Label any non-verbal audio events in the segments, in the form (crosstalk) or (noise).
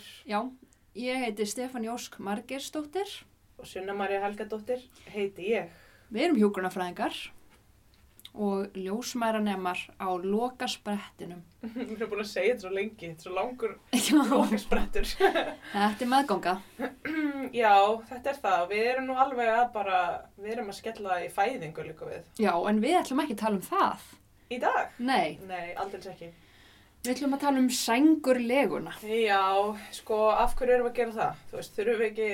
okkur Já, ég heiti Stefán Jósk Margersdóttir. og Sunna Maria Helgadóttir heiti ég. Við erum hjúgrunafræðingar og ljósmæranemar á lokasprettinum. (laughs) Við erum búin að segja þetta svo lengi, þetta er svo langur (laughs) Já, lókasprettur. (laughs) þetta er meðganga. (clears throat) Já, þetta er það. Við erum nú alveg að bara, við erum að skella í fæðingu líka við. Já, en við ætlum ekki að tala um það. Í dag? Nei, Nei, aldrei ekki. Við ætlum að tala um sængurleguna. Já, sko, af hverju erum við að gera það? Þú veist, þurfum við ekki,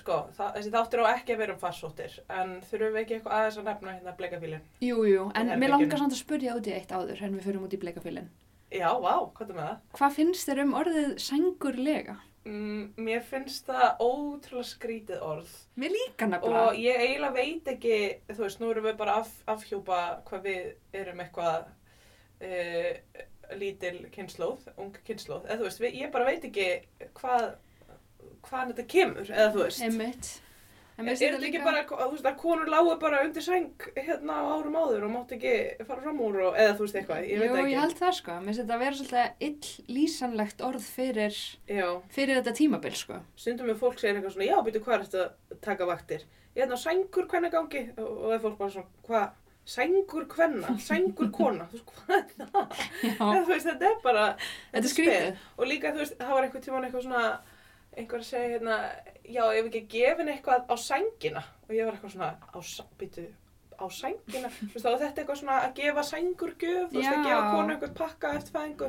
sko, það, þessi þáttur á ekki að vera um farsóttir, en þurfum við ekki eitthvað aðeins að nefna hérna bleikafílin? Jú, jú, en mér langar samt að spurja út í eitt áður en við förum út í bleikafilin. Já, vá, hvað er með það? Hvað finnst þér um orðið sængurlega? Mm, mér finnst það ótrúlega skrítið orð Mér líka og nefnilega. ég eiginlega veit ekki, þú veist, nú erum við bara af, afhjúpa hvað við erum eitthvað uh, lítil kynnslóð, ung kynnslóð, eða þú veist, ég bara veit ekki hvað, hvaðan þetta kemur, eða þú veist. Einmitt. En Er þetta ekki bara, þú veist, að konur lágu bara undir sæng hérna á árum áður og mátt ekki fara fram úr og, eða þú veist eitthvað, ég veit Jú, ekki. ég held það sko. Mér finnst þetta að vera svolítið ill lýsanlegt orð fyrir, Já, fyrir þetta tímabil sko. stundum við fólk segir eitthvað svona, já, byrju, hvað er þetta að taka vaktir? Ég hérna sængur hvenna gangi og, og það er fólk bara svona, hvað, sængur hvenna, sængur kona, þú veist, hvað er það? (laughs) Þú veist, þetta er bara, þetta er skrítið. Og líka, þú veist, það var einhvern tímann eitthvað svona, einhver að segja hérna, já, ef ekki gefin eitthvað á sængina og ég var eitthvað svona, á, býtu, á sængina, veist, er þetta eitthvað svona að gefa sængurgjöf, að gefa konu eitthvað pakka eftir fæðingu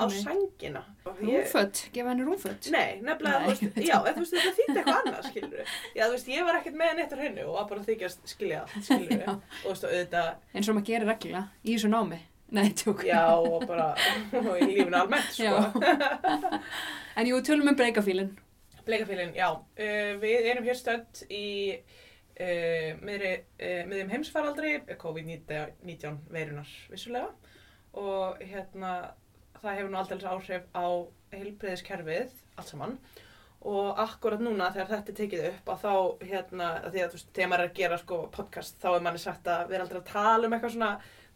á sængina. Og Rúmfött, gefa henni rúmfött. Nei, nefnilega, Nei. veist, já, en þú veist, þetta þýtti eitthvað annað, skilur við. Já, þú veist, ég var ekkert með neitt á hennu og var bara að þykjast skilja allt, skilur við. Og þú veist, og auðvitað, Eins og maður gerir reglulega í þessu námi. Nei, tjók. já, og bara, og í lífinu almennt, sko. En jú, tölum um breykafílinn. Bleikafélin, já, uh, við erum hér stönd í uh, miðri, uh, miðjum heimsfaraldri, COVID-19 veirunar, vissulega. Og hérna, það hefur nú alltaf áhrif á heilbreyðiskerfið, allt saman. Og akkurat núna þegar þetta er tekið upp að þá, hérna, að því að þú veist, þegar maður er að gera sko podcast, þá er manni sagt að við erum aldrei að tala um eitthvað svona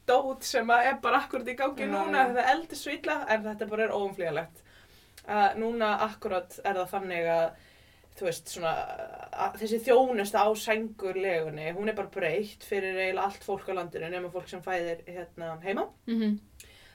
dót sem að er bara akkurat í gangi Já, núna, já. það eldir svo illa, en þetta bara er óumflýjalegt. Uh, núna akkurat er það þannig að, þú veist, svona, þessi þjónusta á sængurlegunni, hún er bara breytt fyrir eiginlega allt fólk á landinu, nema fólk sem fæðir hérna heima. Mm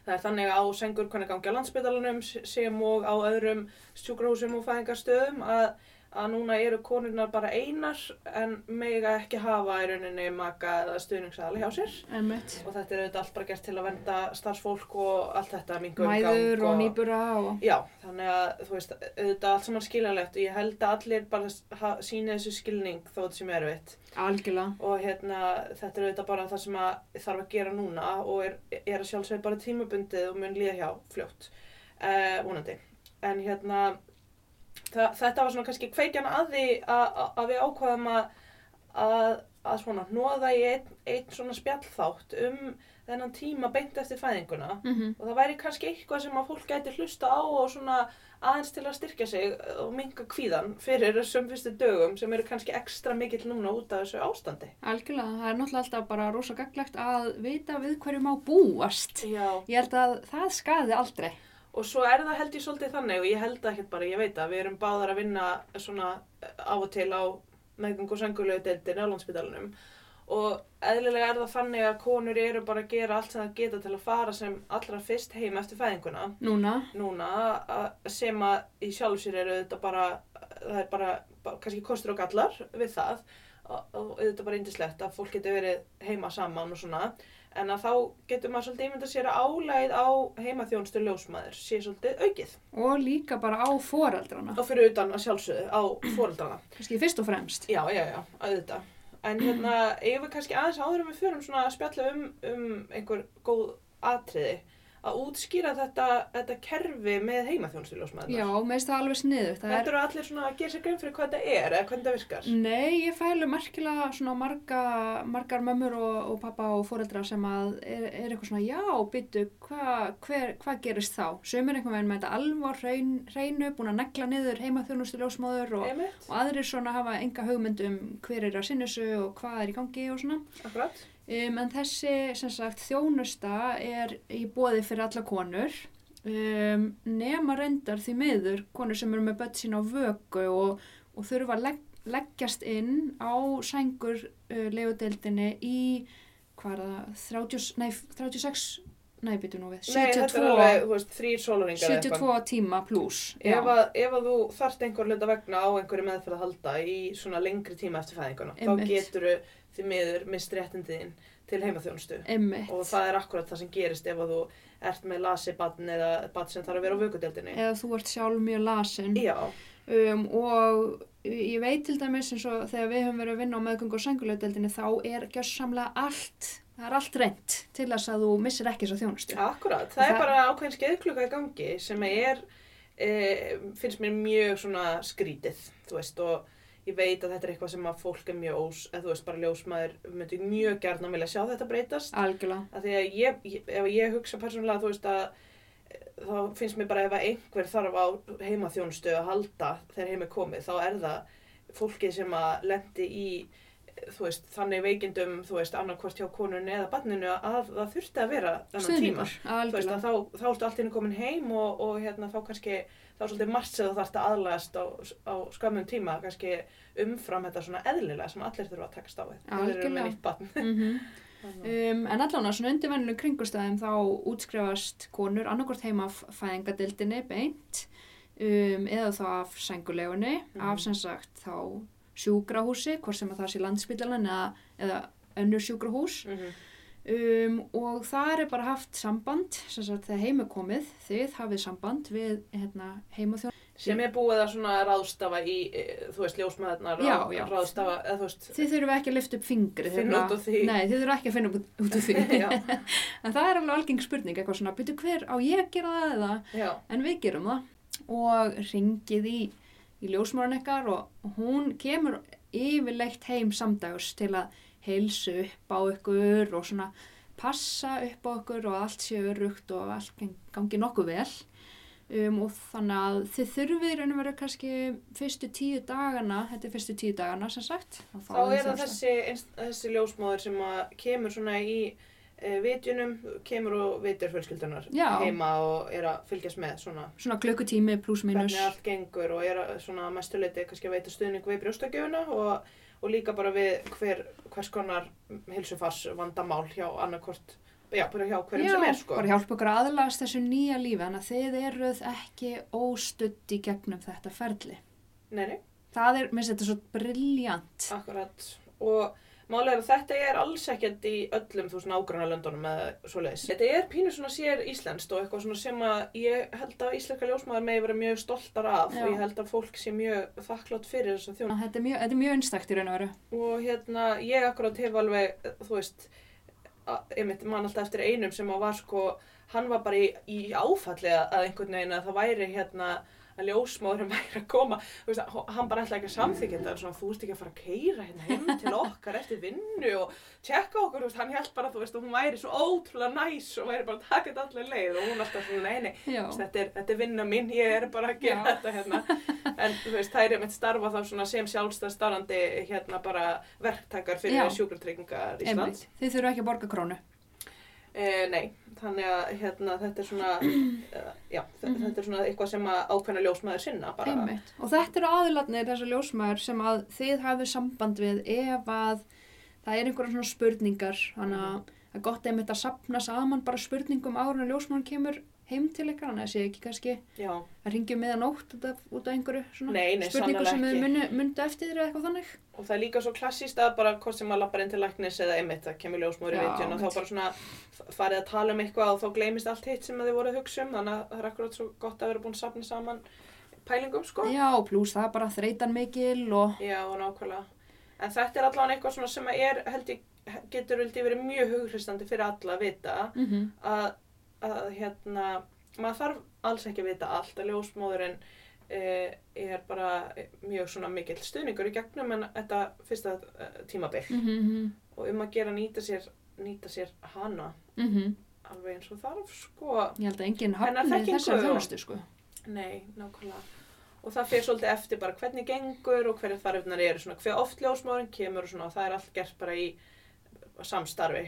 Það er þannig að á sengur hvernig gangi á landsbytalanum sem og á öðrum sjúkrahúsum og fæðingarstöðum að, að núna eru konurnar bara einar en mega ekki hafa í rauninni maka eða stuðningsaðali hjá sér Einmitt. og þetta er auðvitað allt bara gert til að venda starfsfólk og allt þetta Mæður og nýbura og... Já, þannig að þú veist, auðvitað allt saman skiljanlegt og ég held að allir bara sýni þessu skilning þó þetta sem er erfitt Algjörlega. og hérna þetta er auðvitað bara það sem að þarf að gera núna og er, er að sjálfsögðu bara tímabundið og mun líða hjá fljótt uh, vonandi en hérna þa þetta var svona kannski kveikjan að því að, við ákvaðum að, að, svona nóða í einn ein svona spjallþátt um þennan tíma beint eftir fæðinguna Mm og það væri kannski eitthvað sem að fólk gæti hlusta á og svona aðeins til að styrkja sig og minga kvíðan fyrir þessum fyrstu dögum sem eru kannski ekstra mikill núna út af þessu ástandi. Algjörlega. Það er náttúrulega alltaf bara rosa gaglegt að vita við hverju má búast. Já. Ég held að það skaði aldrei. Og svo er það held ég svolítið þannig og ég held það ekkert bara, ég veit að við erum báðar að vinna svona af og til á meðgöngu og sengulegu deildin á landsbytalanum og eðlilega er það þannig að konur eru bara að gera allt sem það geta til að fara sem allra fyrst heim eftir fæðinguna. Núna. núna sem að í sjálf sér eru þetta bara, það er bara, kannski kostur og gallar við það. Og, og auðvitað bara indislegt að fólk getur verið heima saman og svona en að þá getur maður svolítið ímynda sér að álægið á heimaþjónustu ljósmaður sé svolítið aukið Og líka bara á foreldrana. og fyrir utan að sjálfsögðu á fóreldrana Kannski fyrst og fremst. já, já, já, auðvitað en hérna, eigum við kannski aðeins áður en við förum svona að spjalla um, um einhver góð atriði að útskýra þetta, þetta kerfi með heimaþjónustu ljósmaður Já, meðist það alveg sniðugt. Það Þetta eru allir svona að gera sér grein fyrir hvað þetta er eða hvernig þetta virkar. Nei, ég fælu merkilega svona marga, margar mömmur og, og pappa og foreldra sem að er, er eitthvað svona, já, byttu, hvað hva gerist þá? Sumir einhvern veginn með þetta alvar hrein, hreinu, búin að negla niður heimaþjónustu ljósmóður og, og aðrir svona hafa enga hugmynd um hver er að sinna þessu og hvað er í gangi og svona. akkurat. Um, en þessi, sem sagt, þjónusta er í bóði fyrir alla konur. Um, nema reyndar því miður konur sem eru með börn sín á vöku og, og þurfa að legg, leggjast inn á sængur uh, legudeildinni í hvað er það, 30, nei, 36 nei, byrju nú við, Nei, þetta er 72, alveg, þú veist, þrýr sólaringar 72 tíma pluss Ef að, ef að þú þarft einhver hluta vegna á einhverju meðferð að halda í svona lengri tíma eftir fæðinguna, þá getur því miður mist réttindiðin til heimaþjónustu. Einmitt. Og það er akkurat það sem gerist ef að þú ert með lasi batn eða batn sem þarf að vera á vökudeldinni. eða þú ert sjálf mjög lasin um, og ég veit til dæmis eins og þegar við höfum verið að vinna á meðgöngu og sængulegdeldinni þá er gjörsamlega allt það er allt reynd til þess að þú missir ekki þessa þjónustu akkurat. Það er Það- bara ákveðin skeiðkluka í gangi sem er, e, finnst mér mjög svona skrítið, þú veist, og ég veit að þetta er eitthvað sem að fólk er mjög ós, eða þú veist, bara ljósmaður myndi mjög gærna vilja sjá þetta breytast. algjörlega. Að því að ég, ég, ef ég hugsa persónulega þú veist að eh, þá finnst mér bara ef að einhver þarf á heimaþjónustu að halda þegar heim er komið þá er það fólkið sem að lendi í eh, þú veist, þannig veikindum þú veist, annarkvort hjá konunni eða barninu að það þurfti að vera þennan tíma. Stuðningur, þú veist algjörlega. að þá, þá ertu allt í henni komin heim og, og hérna þá kannski þá er svolítið margt sem þú þarfst að aðlagast á, á skömmum tíma kannski umfram þetta svona eðlilega sem allir þurfa að takast á með Algjörlega. mm Þannig (laughs) Um, en allan á svona undirvennilegum kringustæðum þá útskrifast konur annarkort heima af fæðingadildinni beint um, eða þá af sængulegunni, Mhm. af sem sagt þá sjúkrahúsi, hvort sem að það sé landspítalan eða, eða önnur sjúkrahús. Mm um, og það er bara haft samband, sem sagt þegar heim er komið, þið hafið samband við hérna, heimaþjón. sem er búið að svona ráðstafa í, eh, þú veist, ljósmaðurnar ráðstafa, eða þú veist, Þið þurfum ekki að lyfta upp fingri. Nei, þið þurfum ekki að finna út úr því. (laughs) (laughs) en það er alveg algeng spurning, eitthvað svona, byrju hver á ég að gera það eða? já, En við gerum það og ringið í, í ljósmóran ykkar og hún kemur yfirleitt heim samdags til að heilsu upp á ykkur og svona passa upp á ykkur og allt sé örugt og allt gangi nokkuð vel. Um, og þannig að þið þurfið í raun og veru kannski fyrstu tíu dagana, þetta er fyrstu tíu dagana sem sagt. þá er það þessi, þessi ljósmaður sem kemur svona í e, vitjunum, kemur og vitur fjölskyldunar heima og er að fylgjast með svona Svona klukkutími pluss mínus. hvernig allt gengur og er að mestuleiti kannski að veita stuðning við brjóstakjöfuna og, og líka bara við hver, hvers konar hilsufars vandamál hjá annarkort, já, bara hjá hverjum Já, sem er sko. bara hjálpa okkur að aðlagast þessu nýja lífi, þannig að þið eruð ekki óstudd í gegnum þetta ferli. Nei, nei. Það er, mér finnst þetta svo briljant. Akkurat og málega er að þetta er alls ekkert í öllum þú veist nágranna löndunum eða svoleiðis. Þetta er pínu svona sér íslenskt og eitthvað svona sem að ég held að íslenska ljósmaður megi vera mjög stoltar af Já. og ég held að fólk sé mjög þakklátt fyrir þessa þjónu. Þetta er mjög, þetta er mjög einstakt í raun og veru. Og hérna ég akkurat hef alveg, þú veist, að- ég myndi mann alltaf eftir einum sem að var sko, hann var bara í, í áfalli að að einhvern veginn að það væri hérna að ljósmáðurinn (laughs) væri að koma veist, hann bara ætlaði ekki að samþykja þetta svona, þú ert ekki að fara að keira hérna heim til okkar eftir vinnu og tjekka okkur, veist, hann held bara, að hún væri svo ótrúlega næs og væri bara að taka þetta allir leið og hún alltaf svona, nei, nei, Já. þú veist, þetta þetta er vinna mín, ég er bara að gera Já. þetta hérna, en veist, þær er mitt starfa þá sem sjálfstæð starfandi hérna verktakar fyrir Já. sjúkratryggingar Íslands. Einmitt. Þið þurfum ekki að borga krónu. Eh, nei, þannig að hérna, þetta er svona, uh, (clears throat) já, þe- Mhm. þetta er svona eitthvað sem að ákveðna ljósmaður sinna bara. Einmitt. Og þetta eru aðilatnir þessu ljósmaður sem að þið hafið samband við ef að það er einhverja svona spurningar. Þannig að Mhm. það er gott einmitt að sapna saman bara spurningum áður en ljósmaður kemur heim til ykkar. Þannig að sé ekki kannski Já, að ringjum meðanótt út af, út af einhverju svona Nei, nei, spurningu sem þið mundu eftir þér eða eitthvað þannig. Og það er líka svo klassíst að bara hvort sem maður lappar inn til læknis eða einmitt, það kemur ljósmaður í Já, vitjun og þá bara svona farið að tala um eitthvað og þá gleymist allt hitt sem þið voruð að hugsa um, þannig að það er akkurat svo gott að vera búin að safna saman pælingum, sko. Já, pluss það er bara þreytan mikil og Já, og nákvæmlega. En þetta er allavega eitthvað svona sem er, held ég, getur ég verið mjög hughristandi fyrir alla að vita mm að, að hérna, maður þarf alls ekki að vita allt að ljósmóðurinn er bara mjög svona mikill stuðningur í gegnum en þetta fyrsta uh, tímabil -hmm. og um að gera nýta sér, nýta sér hana Mm alveg eins og þarf sko Ég held að enginn hafni þessar þjónustu sko. Nei, nákvæmlega. Og það fyrir svolítið eftir bara hvernig gengur og hverja þarfnar eru, svona hver oft ljósmóðurinn kemur og svona og það er allt gert bara í samstarfi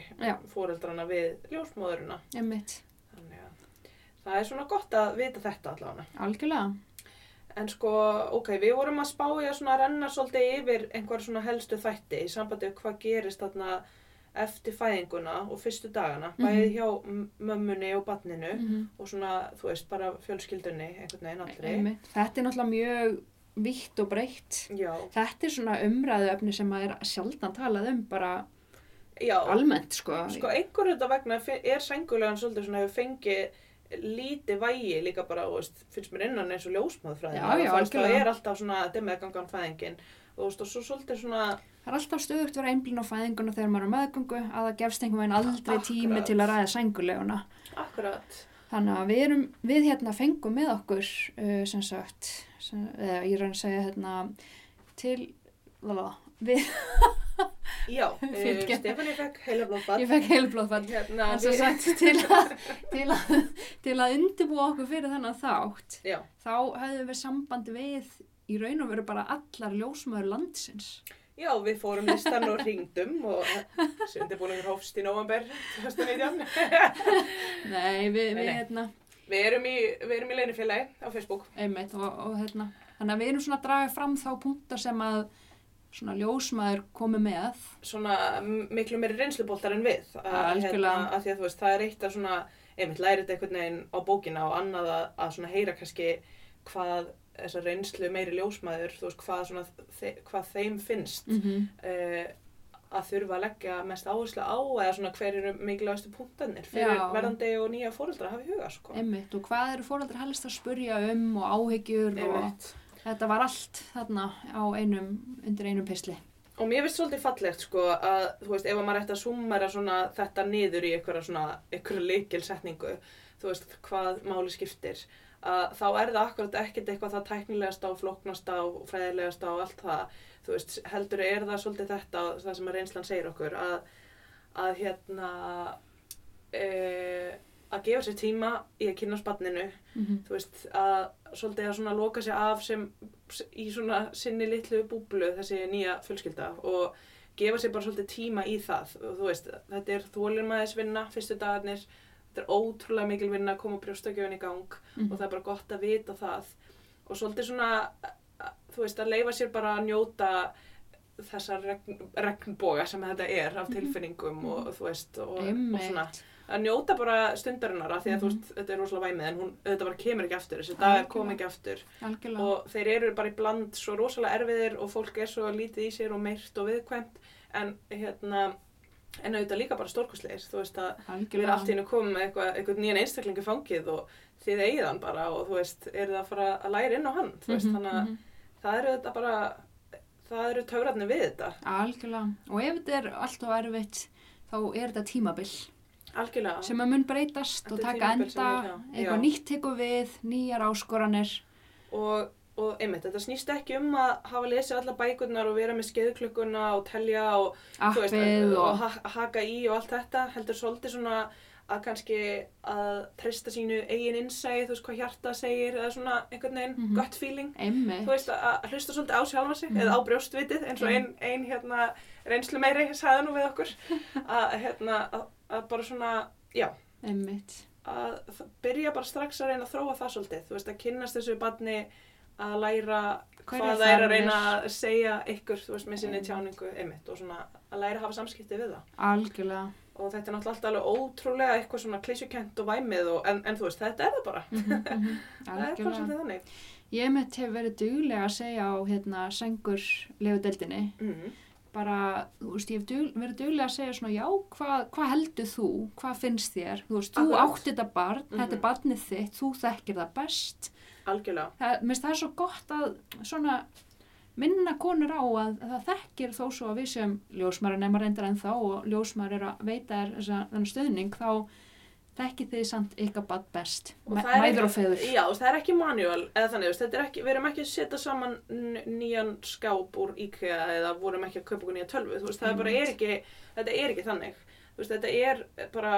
fóreldrana við ljósmóðurina. Einmitt. Þannig að það er svona gott að vita þetta allavega. algjörlega. En sko, ok, við vorum að spá í að svona renna svolítið yfir einhver svona helstu þætti í sambandi við hvað gerist þarna eftir fæðinguna og fyrstu dagana, Mhm. bæði hjá m- mömmunni og barninu Mm og svona, þú veist, bara fjölskyldunni einhvern veginn allri. Þetta er náttúrulega mjög vitt og breytt. Já, Þetta er svona umræðu efni sem að er sjaldan talað um bara já. almennt sko. Sko, einhver þetta vegna er sængulegan svolítið svona hefur fengið lítið vægi líka bara, veist, finnst mér innan eins og já, Það er alltaf svona demeðgangan fæðingin og veist, og svo svolítið svona, Það er alltaf stöðugt að vera einblín á fæðinguna þegar maður er meðgöngu að það gefst einhvern veginn aldrei tími Akkurat. til að ræða sænguleguna. akkurat, Þannig að við, erum, við hérna fengum með okkur uh, sem sagt, sem, eða ég raun að segja hérna til, lala, við, (laughs) já, (laughs) uh, Stefani fekk heila blóðbað. ég fekk heilblóðfall. Hérna, við- til að, (laughs) til að, til að undirbúa okkur fyrir þennan þátt, Já, þá höfðum við samband við í raun og veru bara allar ljósmaður landsins. já, við fórum listan og ringdum og sendi búin að hófst í november 2019. (laughs) Nei, við, Nei, við nei. hérna, við erum í, við erum í leinifélagi á Facebook. einmitt og, og hérna, þannig að við erum svona að draga fram þá punktar sem að svona ljósmaður komi með. svona miklu meiri reynsluboltar en við að, Algjörlega. að því að þú veist, það er eitt að svona einmitt læri þetta einhvern veginn á bókina og annað að, að svona heyra kannski hvað þessar reynslu meiri ljósmaður þú veist, hvað svona þe hvað þeim finnst Mm -hmm. uh, að þurfa að leggja mest áherslu á eða svona hver eru mikilvægastu punktanir fyrir Já. verðandi og nýja fóreldra að hafa í huga sko. Einmitt, og hvað eru fóreldrar helst að spurja um og áhyggjur og Einmitt. Þetta var allt þarna á einum, undir einum pisli. Og mér finnst svolítið fallegt sko að, þú veist, ef að maður ætti að summera svona þetta niður í einhverja svona, einhverja leikilsetningu, þú veist, hvað máli skiptir, að þá er það akkurat ekkert eitthvað það tæknilegasta og flóknasta og fræðilegasta og allt það, þú veist, heldur er það svolítið þetta, það sem að reynslan segir okkur, að, að hérna, e, að gefa sér tíma í að kynna spanninu, Mm -hmm. þú veist, að svolítið að svona loka sig af sem í svona sinni litlu búblu þessi nýja fjölskylda og gefa sér bara svolítið tíma í það og þú veist, þetta er þólimaðisvinna fyrstu dagarnir, þetta er ótrúlega mikil vinna að koma brjóstakjöfun í gang Mhm. og það er bara gott að vita það og svolítið svona þú veist, að leifa sér bara að njóta þessar regn, regnboga sem þetta er af Mhm. tilfinningum og þú veist, og, og svona. Að njóta bara stundarinnar af því að þú Mhm. veist, þetta er rosalega væmið en hún, þetta bara kemur ekki aftur, þessi dagar kom Algjörlega. ekki aftur Algjörlega. og þeir eru bara í bland svo rosalega erfiðir og fólk er svo lítið í sér og meirt og viðkvæmt en hérna en auðvitað líka bara stórkostlegir þú veist að við erum Algjörlega. allt í hennu komið með eitthvað, eitthvað nýjan einstaklingu fangið og þið eigið hann bara og þú veist, eru það að fara að læra inn á hann þú veist, Mhm, þannig að mhm. það eru þetta bara það eru taurarnir við þetta Algjörlega. Og ef þetta er allt og erfitt, þá er þetta tímabil algjörlega. sem að mun breytast Þetta og taka enda, eitthvað nýtt tekur við, nýjar áskoranir. og, og einmitt, þetta snýst ekki um að hafa lesið alla bækurnar og vera með skeiðklukkuna og telja og veist, og og... ha haka í og allt þetta heldur svolítið svona að kannski að treysta sínu eigin innsæði, þú veist hvað hjarta segir eða svona einhvern veginn Mhm. gut feeling Einmitt. þú veist að hlusta svolítið á sjálfa sig Mhm. eða á brjóstvitið eins og Mhm. ein, hérna reynslu meiri sagði nú við okkur að hérna að, að bara svona já Einmitt. að byrja bara strax að reyna að þróa það svolítið þú veist að kynnast þessu barni að læra hvað er það er að reyna að segja ykkur þú veist með sinni Mm. tjáningu einmitt og svona að læra að hafa samskipti við það Algjörlega. Og þetta er náttúrulega alveg ótrúlega eitthvað svona klísjukent og væmið og, en, en þú veist þetta er það bara Mhm, mhm. (laughs) það er bara svolítið þannig Ég mitt hef verið duglega að segja á hérna sengur lefudeldinni mm. bara, þú veist, ég hef dug, verið duglega að segja svona, já, hvað hva heldur þú hvað finnst þér, þú veist, þú Akkurat. átt þetta barn, þetta er Mhm. barnið þitt þú þekkir það best algjörlega mér finnst það er svo gott að svona minna konur á að, að það þekkir þó svo að við sem ljósmaður nema reyndar en þá og ljósmaður er að veita þennan stöðning þá þekkir þið samt ykkar barn best. Mæður og feður Já, það er ekki manual, eða þannig, er ekki, við erum ekki að setja saman nýjan skáp úr IKEA eða vorum ekki að kaupa okkur nýja tölvu, veist, það er bara er ekki, þetta er ekki þannig, veist, þetta er bara,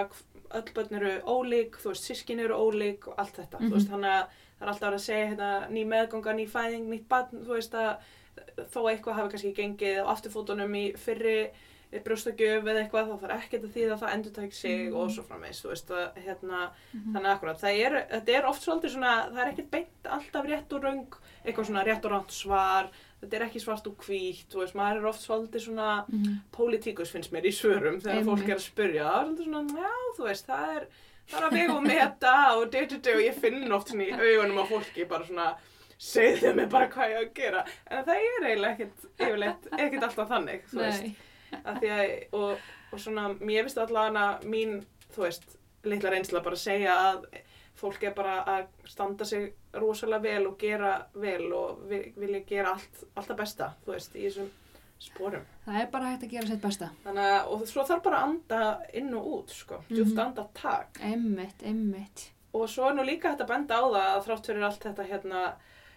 öll börn eru ólík, þú veist, sískin eru ólík og allt þetta, Mhm. þú veist, þannig að það er alltaf að segja, hérna, ný meðganga, ný fæðing, nýtt barn, þú veist, að þó eitthvað hafi kannski gengið á afturfótunum í fyrri brjóstakjöf eða eitthvað þá þarf ekkert að því að það endur tæk sig Mhm. og svo frammeins, þú veist að hérna, Mhm. þannig akkurat, það er, þetta er oft svolítið svona, það er ekkert beint alltaf rétt og röng, eitthvað svona rétt og rátt svar, þetta er ekki svart og hvítt, þú veist, maður er oft svolítið svona Mhm. pólitíkus finnst mér í svörum þegar Einmitt. fólk er að spyrja, það er svona, já, þú veist, það er, það er að vega og meta og og ég finn oft í augunum á fólki bara svona, segðu mér bara hvað ég á að gera, en það er eiginlega ekkert, yfirleitt, ekkert alltaf þannig, að að, og, og svona, mér finnst allavega mín, þú veist, litla reynsla bara að segja að fólk er bara að standa sig rosalega vel og gera vel og vi- vilja gera allt, allt það besta, þú veist, í þessum sporum. Það er bara hægt að gera sitt besta. Þannig að, og svo þarf bara að anda inn og út, sko, djúft Mhm. anda tak. Einmitt, einmitt. Og svo er nú líka hægt að benda á það að þrátt fyrir allt þetta hérna,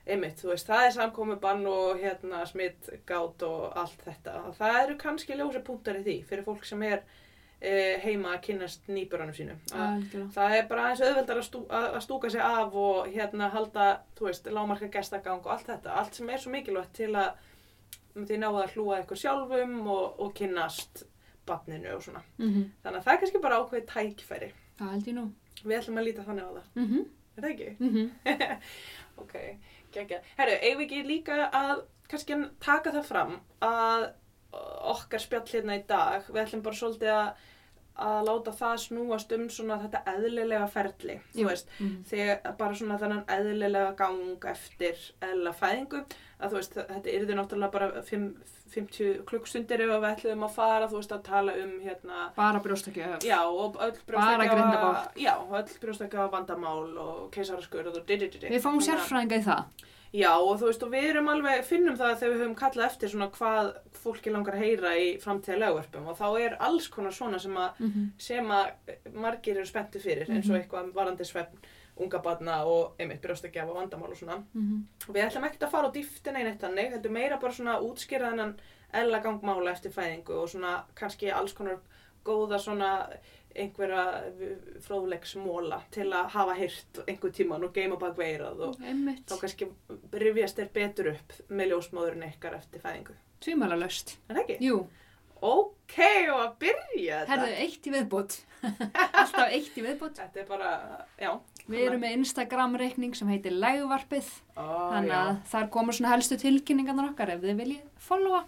einmitt, þú veist, það er samkomi bann og hérna smittgát og allt þetta. Það eru kannski ljósa punktar í því fyrir fólk sem er e, heima að kynnast nýburanum sínum. Að, það er bara aðeins auðveldar að, stú, að, að stúka sig af og hérna halda, þú veist, lámarka gestagang og allt þetta. Allt sem er svo mikilvægt til að þið náðu að hlúa eitthvað sjálfum og, og kynnast barninu og svona. Mhm. Þannig að það er kannski bara ákveðið tækifæri. Það held ég nú. Við ætlum að líta þannig á það. Mhm. Er það ekki? Mhm. (laughs) Ok, geggja. Herru, eigum við ekki líka að kannski taka það fram að okkar spjall hérna í dag, við ætlum bara svolítið að, að láta það snúast um svona þetta eðlilega ferli, þú veist, Mhm. þegar bara svona þennan eðlilega gang eftir eðla fæðingu, að þú veist, þetta yrði náttúrulega bara fimm- 50 klukkstundir ef við ætlum að fara, þú veist, að tala um hérna, Bara brjóstakjöf. Já, og öll öll brjóstakjafa vandamál og keisaraskurð og didididi. Við fáum sérfræðinga í það. Já, og þú veist, og við erum alveg, finnum það þegar við höfum kallað eftir svona hvað fólki langar að heyra í framtíðalegverfum og þá er alls konar svona sem að, Mhm. sem að margir eru spenntu fyrir, eins og Mhm. eitthvað varandi svefn, unga barna og einmitt brjóstakjafa vandamál og svona. Mhm. Við ætlum ekkert að fara á dýftina í neitt þannig, heldur meira bara svona útskýra þennan eðla gangmála eftir fæðingu og svona kannski alls konar góða svona einhverja fróðleiksmóla til að hafa hýrt einhver tíman og geima bak veirað og Einmitt. þá kannski rifjast þér betur upp með ljósmóðurinn ykkar eftir fæðingu. Tvímæla löst. Er það ekki? Jú. Ok, og að byrja þetta. Herðu, eitt í viðbót. (laughs) Alltaf eitt í viðbót. Þetta er bara, já. Við erum með Instagram-reikning sem heitir Lægvarpið. Ó, Þannig já. að þar komur svona helstu tilkynningarnar okkar ef þið viljið followa.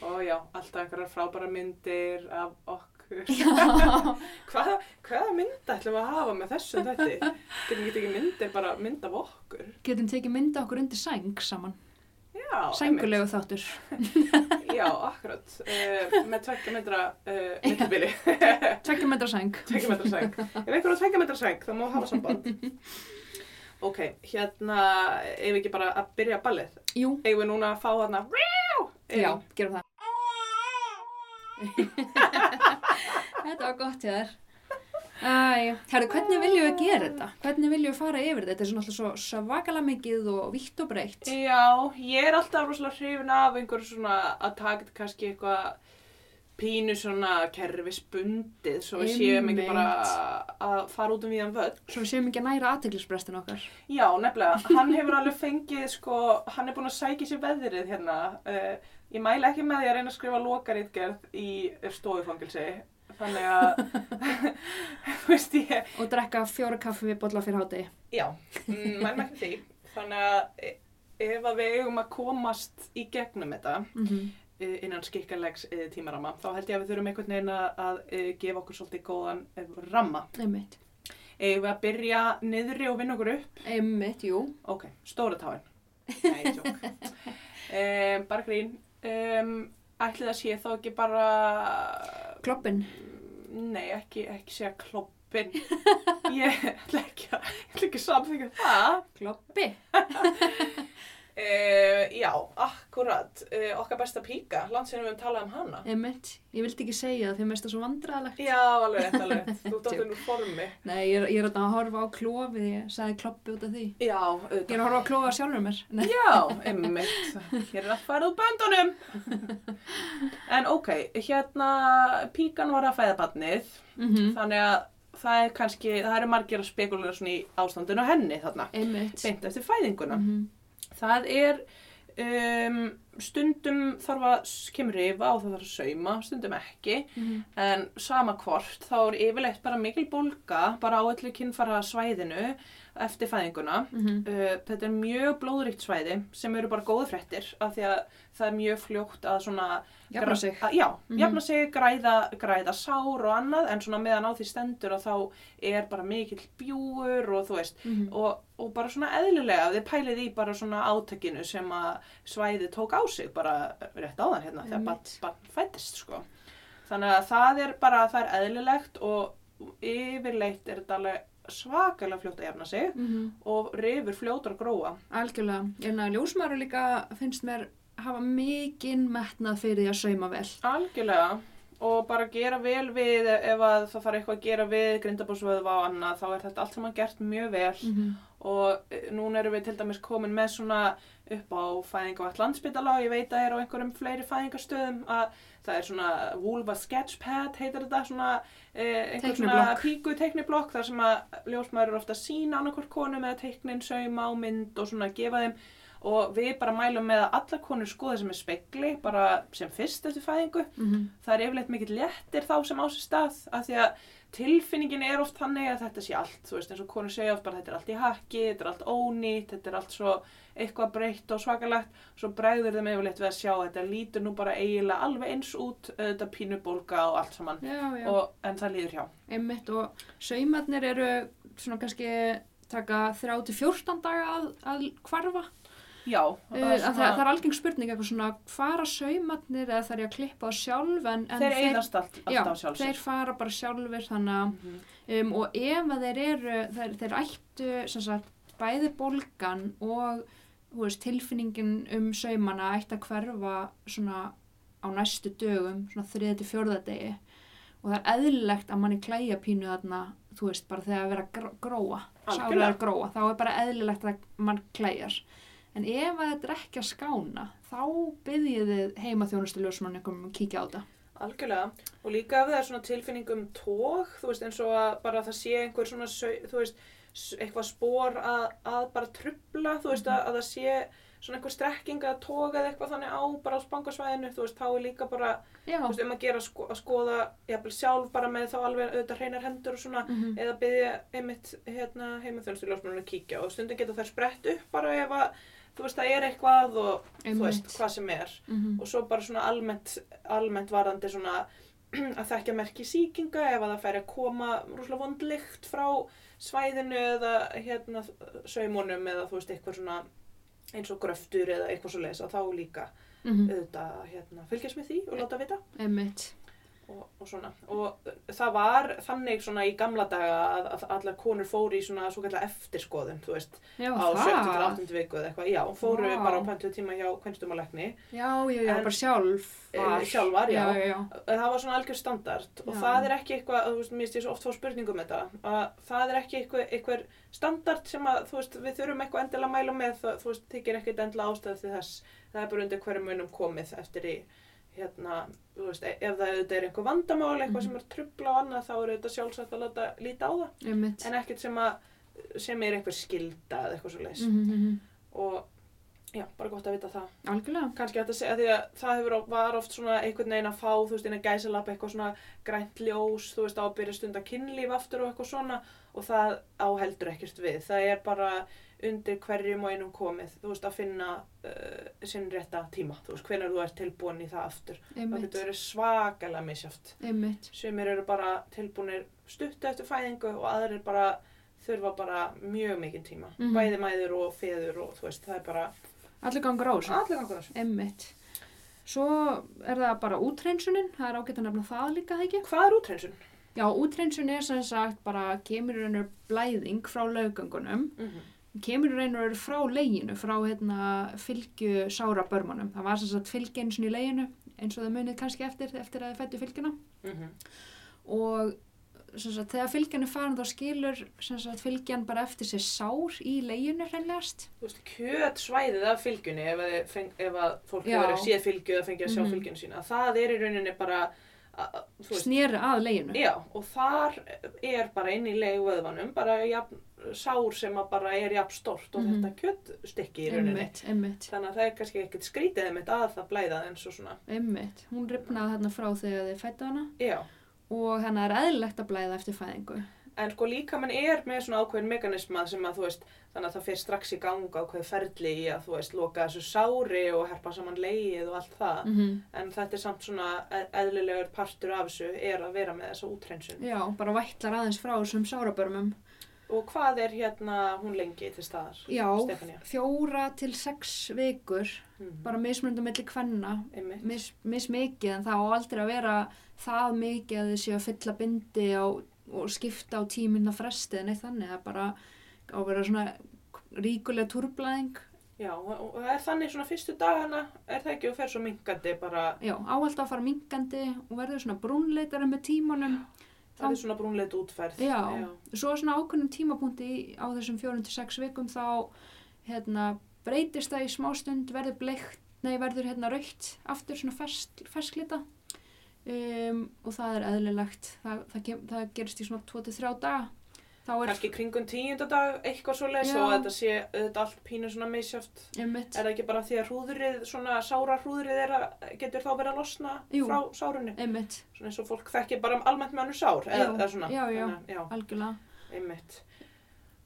Ó já, alltaf einhverjar frábæra myndir af okkur. Já. (laughs) Hvaða, hvaða mynd ætlum við að hafa með þessum þetta? Getum við ekki myndir, bara mynd af okkur? Getum tekið mynda okkur undir sæng saman. Sængulegu þáttur. (laughs) Já, akkurat. Uh, með tveggja metra uh, millibili. (laughs) Tvekkja metra sæng. tveggja metra sæng. Ef einhver á tveggja metra sæng, þá má hafa samband. (laughs) Ok, hérna, ef við ekki bara að byrja ballið. Jú. Eigum við núna að fá þarna, Já, gerum það. þetta var gott hjá þér. Æ, herru, hvernig viljum við gera þetta? Hvernig viljum við fara yfir þetta? Þetta er svona alltaf svo svakalega mikið og vítt og breytt. Já, ég er alltaf rosalega hrifin af einhverju svona að taka þetta kannski eitthvað pínu svona kerfisbundið svo við séum ekki bara að fara út um víðan völd. Svo við séum ekki að næra aðteglisbrestin okkar. Já, nefnilega, hann hefur alveg fengið sko, hann er búin að sækja sér veðrið hérna. Uh, ég mæla ekki með því að reyna að skrifa lokaritgerð í stofufangilsi. Þannig að, (laughs) þú veist ég, Og drekka fjóra kaffi við bolla fyrir hátegi. já, mm, mælum ekki því. Þannig að e- ef að við eigum að komast í gegnum þetta, Mm -hmm. innan skikkanlegs eh, tímarama þá held ég að við þurfum einhvern veginn að, að gefa okkur svolítið góðan ramma Einmitt. Eigum við að byrja niðri og vinna okkur upp Einmitt, jú. ok, stóra táin nei, tjók um, (laughs) bara grín um, ætli það sé þá ekki bara Kloppin. Nei, ekki, ekki segja kloppin ég ætla ekki að samþykja það Kloppi. (laughs) uh, já, akkurat uh, okkar besta píka, landsinum við höfum talað um hana Einmitt. Ég vildi ekki segja það því að mér það svo vandræðalegt. Já, alveg rétt, alveg rétt. (laughs) Þú áttið úr formi. Nei, ég er, ég er að horfa á klofið, ég sagði kloppi út af því. Já, Ég auðvitað. er að horfa á klofið sjálfur mér. Nei. (laughs) Já, einmitt. Hér er að fara úr böndunum. (laughs) En ok, hérna, píkan var að fæða barnið, Mm þannig að það er kannski, það eru margir að spekulera svona í ástandinu henni þarna, Einmitt. beint eftir fæðinguna. Mhm. Það er, um, stundum þarf að, s- kemur rifa og það þarf að sauma, stundum ekki. Mhm. En sama hvort, þá er yfirleitt bara mikil bólga bara á öllu kynfara svæðinu eftir fæðinguna. Mhm. Uh, þetta er mjög blóðríkt svæði sem eru bara góða fréttir af því að það er mjög fljótt að svona Jafna sig. að, já, Mhm. jafna sig, græða, græða sár og annað en svona meðan á því stendur að þá er bara mikill bjúur og þú veist Mhm. og, og bara svona eðlilega þið pælið í bara svona átakinu sem að svæði tók á sig bara rétt áðan hérna þegar bann ban fættist sko þannig að það er bara, það er eðlilegt og yfirleitt er þetta alveg svakalega fljótt að jafna sig Mhm. og rifur fljótar að gróa Algjörlega. En að ljósmaður líka finnst mér hafa mikinn metnað fyrir því að sauma vel. algjörlega og bara gera vel við ef að það þarf eitthvað að gera við grindabósvöðva og annað þá er þetta allt saman gert mjög vel Mhm. Og eh, núna erum við til dæmis komin með svona upp á fæðingavall landsbytala og ég veit að er á einhverjum fleiri fæðingastöðum að það er svona vulva sketchpad heitir þetta svona eh, einhver svona píku teikniblokk þar sem að ljósmaður eru ofta að sína annarkvort konu með teiknin, sauma á mynd og svona gefa þeim. Og við bara mælum með að allar konur skoða sem er spekli bara sem fyrst eftir fæðingu. Mhm. það er yfirleitt mikill léttir þá sem á sér stað af því að tilfinningin er oft þannig að þetta sé allt, þú veist eins og konur segja oft bara þetta er allt í hakki, þetta er allt ónýtt, þetta er allt svo eitthvað breytt og svakalegt, svo bregður þeim yfirleitt við að sjá að þetta lítur nú bara eiginlega alveg eins út, þetta pínubólga og allt saman, Já, já. og, en það líður hjá. Einmitt og saumarnir eru svona kannski taka 3-14 daga að, að hvarfa. Já, það, það, það er algeng spurning eitthvað svona hvar að saumarnir eða þarf ég að klippa á sjálf en, en þeir allt, já, þeir fara bara sjálfur þannig að Mhm. um, og ef að þeir eru þeir, þeir ættu sagt, bæði bólgan og veist, tilfinningin um saumana ætti að hverfa svona á næstu dögum, svona þriða til fjórða degi. Og það er eðlilegt að manni klæja pínu þarna, þú veist, bara þegar að vera gróa, að gróa. Þá er bara eðlilegt að mann klæjar en ef að þetta er ekki að skána þá byggjið þið heima þjónustu ljósmann um að kíkja á þetta. Algjörlega, og líka ef það er svona tilfinning um tóg, þú veist, eins og að bara það sé einhver svona, þú veist, eitthvað spór að, að bara trubla, þú veist, að, að það sé svona einhver strekking að toga eða eitthvað þannig á bara á spangasvæðinu, þú veist, þá er líka bara, Já, þú veist, um að gera sko, að skoða, jafnvel sjálf bara með þá alveg auðvitað hreinar hendur og svona, mhm, eða byggja einmitt hérna heimaþjónustu ljósmennur að kíkja. Og stundum geta þær sprett upp bara ef að, þú veist, það er eitthvað og þú veist, Einmitt. hvað sem er mhm. og svo bara svona almennt, almennt varðandi svona (clears throat) að þekkja merki sýkinga ef að það færi að koma rúslega vond lykt frá svæðinu eða hérna saumunum eða þú veist eitthvað svona eins og gröftur eða eitthvað svo leis að þá líka mhm, auðvitað hérna, fylgjast með því og láta vita einmitt og, og svona og það var þannig svona í gamla daga að, að allar konur fóru í svona svo kallar eftirskoðun þú veist Já, á 7. til það 8. viku eða eitthvað já, fóru Vá. bara á pöntuð tíma hjá kvenstumalekni Já, já, já, En- bara sjálf Eh, sjálfar, já. já, já, það var svona algjör standard og Já. það er ekki eitthvað, þú veist, mér finnst ég svo oft fá spurningum um þetta, að það er ekki eitthvað, eitthvað standard sem að, þú veist, við þurfum eitthvað endilega að mæla með, það, þú veist, þykir ekkert endilega ástæð það er bara undir hverju munum komið eftir í, hérna, þú veist, e- ef það auðvitað er einhver vandamál, eitthvað Mhm. sem er trubla og annað, þá er auðvitað sjálfsagt að láta líta á það, einmitt. En ekkert sem að, sem er einhver skilda eða eitthvað svo leis, Mhm, mhm. og já, bara gott að vita það. Algjörlega. Kannski hægt að segja því að það hefur var oft svona einhvern veginn að fá þú veist að gæsalap eitthvað svona grænt ljós þú veist á að byrja stund að kynlíf aftur og eitthvað svona og það á heldur ekkert við. Það er bara undir hverjum og einum komið. Þú veist að finna uh, sinn rétta tíma. Þú veist hvenær þú ert tilbúin í það aftur. Það Einmitt, getur verið svakalega einmitt. Sumir eru bara tilbúinir stutt eftir fæðingu og aðrir bara þurfa bara mjög mikinn tíma. Mhm. bæði mæður og feður og þú veist það er bara Allir gangur á þessu. Allir gangur á þessu. Einmitt. Svo er það bara útreynsunin Það er ágætt að nefna það líka, það ekki? hvað er útrensun? Já, útreynsun er sem sagt bara kemur í raun og veru blæðing frá löggangunum Mm kemur raun og veru frá leginu frá hérna fylgju sára börmunum það var sagt fylgja eins og í leginu eins og þau munið kannski eftir eftir að þau fættu fylgjuna -hmm. og sagt, þegar fylgjan er farin þá skilur sagt, fylgjan bara eftir sér sár í leginu hreinlegast Þú veist, kjötsvæðið af fylgjunni ef að, feng, ef að fólk hefur séð fylgju eða fengið að sjá Mhm. fylgjunni sína, það er í rauninni bara að, að- leginu. já, og þar er bara inn í leguvöðvanum, bara jafn, sár sem bara er jafn stort og Mhm. þetta kjötstykki í rauninni. Einmitt, einmitt, Þannig að það er kannski ekkert skrítið einmitt að það blæða eins og svona. einmitt. Hún ripnaði þarna frá þegar þið fættu hana Já, og hennar er eðlilegt að blæða eftir fæðingu. En sko líka mann er með svona ákveðin mekanisma sem að þú veist, þannig að það fer strax í gang ákveð ferli í að þú veist, loka þessu sári og herpa saman leið og allt það. Mm En þetta er samt svona e- eðlilegur partur af þessu er að vera með þessa útrensun. Já, bara vætlar aðeins frá þessum sárabörmum. Og hvað er hérna hún lengi til staðar? Já, Stefania. fjóra til sex vikur, Mm. bara mismunandi milli kvenna, Einmitt. mis, mismikið en það á aldrei að vera það mikið að þið séu að fylla bindi á, og skipta á tíminna fresti en eitt þannig, er bara á að vera svona ríkulega turblæðing. Já, og það er þannig svona fyrstu dagana, er það ekki og fer svo minkandi bara, Já, áhald að fara minkandi og verður svona brúnleitari með tímanum. það er svona brúnleit útferð. Já, svo svona ákveðnum tímapunkti á þessum fjórun til sex vikum þá hérna, breytist það í smástund, verður bleikt, nei verður hérna raukt aftur svona fersk, fersklita um, og það er eðlilegt, það, það, kem, það gerist í svona 2-3 daga. Þá er Kannski kringum tíunda dag eitthvað svo leys Já. og þetta sé þetta allt pínu svona einmitt, Er það ekki bara því að hrúðrið, svona sára hrúðrið er að, getur þá verið að losna Jú. frá sárunni? einmitt, Svona eins og fólk þekkir bara almennt með annur sár, eða, eða svona. já, já. Þannig, já, algjörlega. einmitt.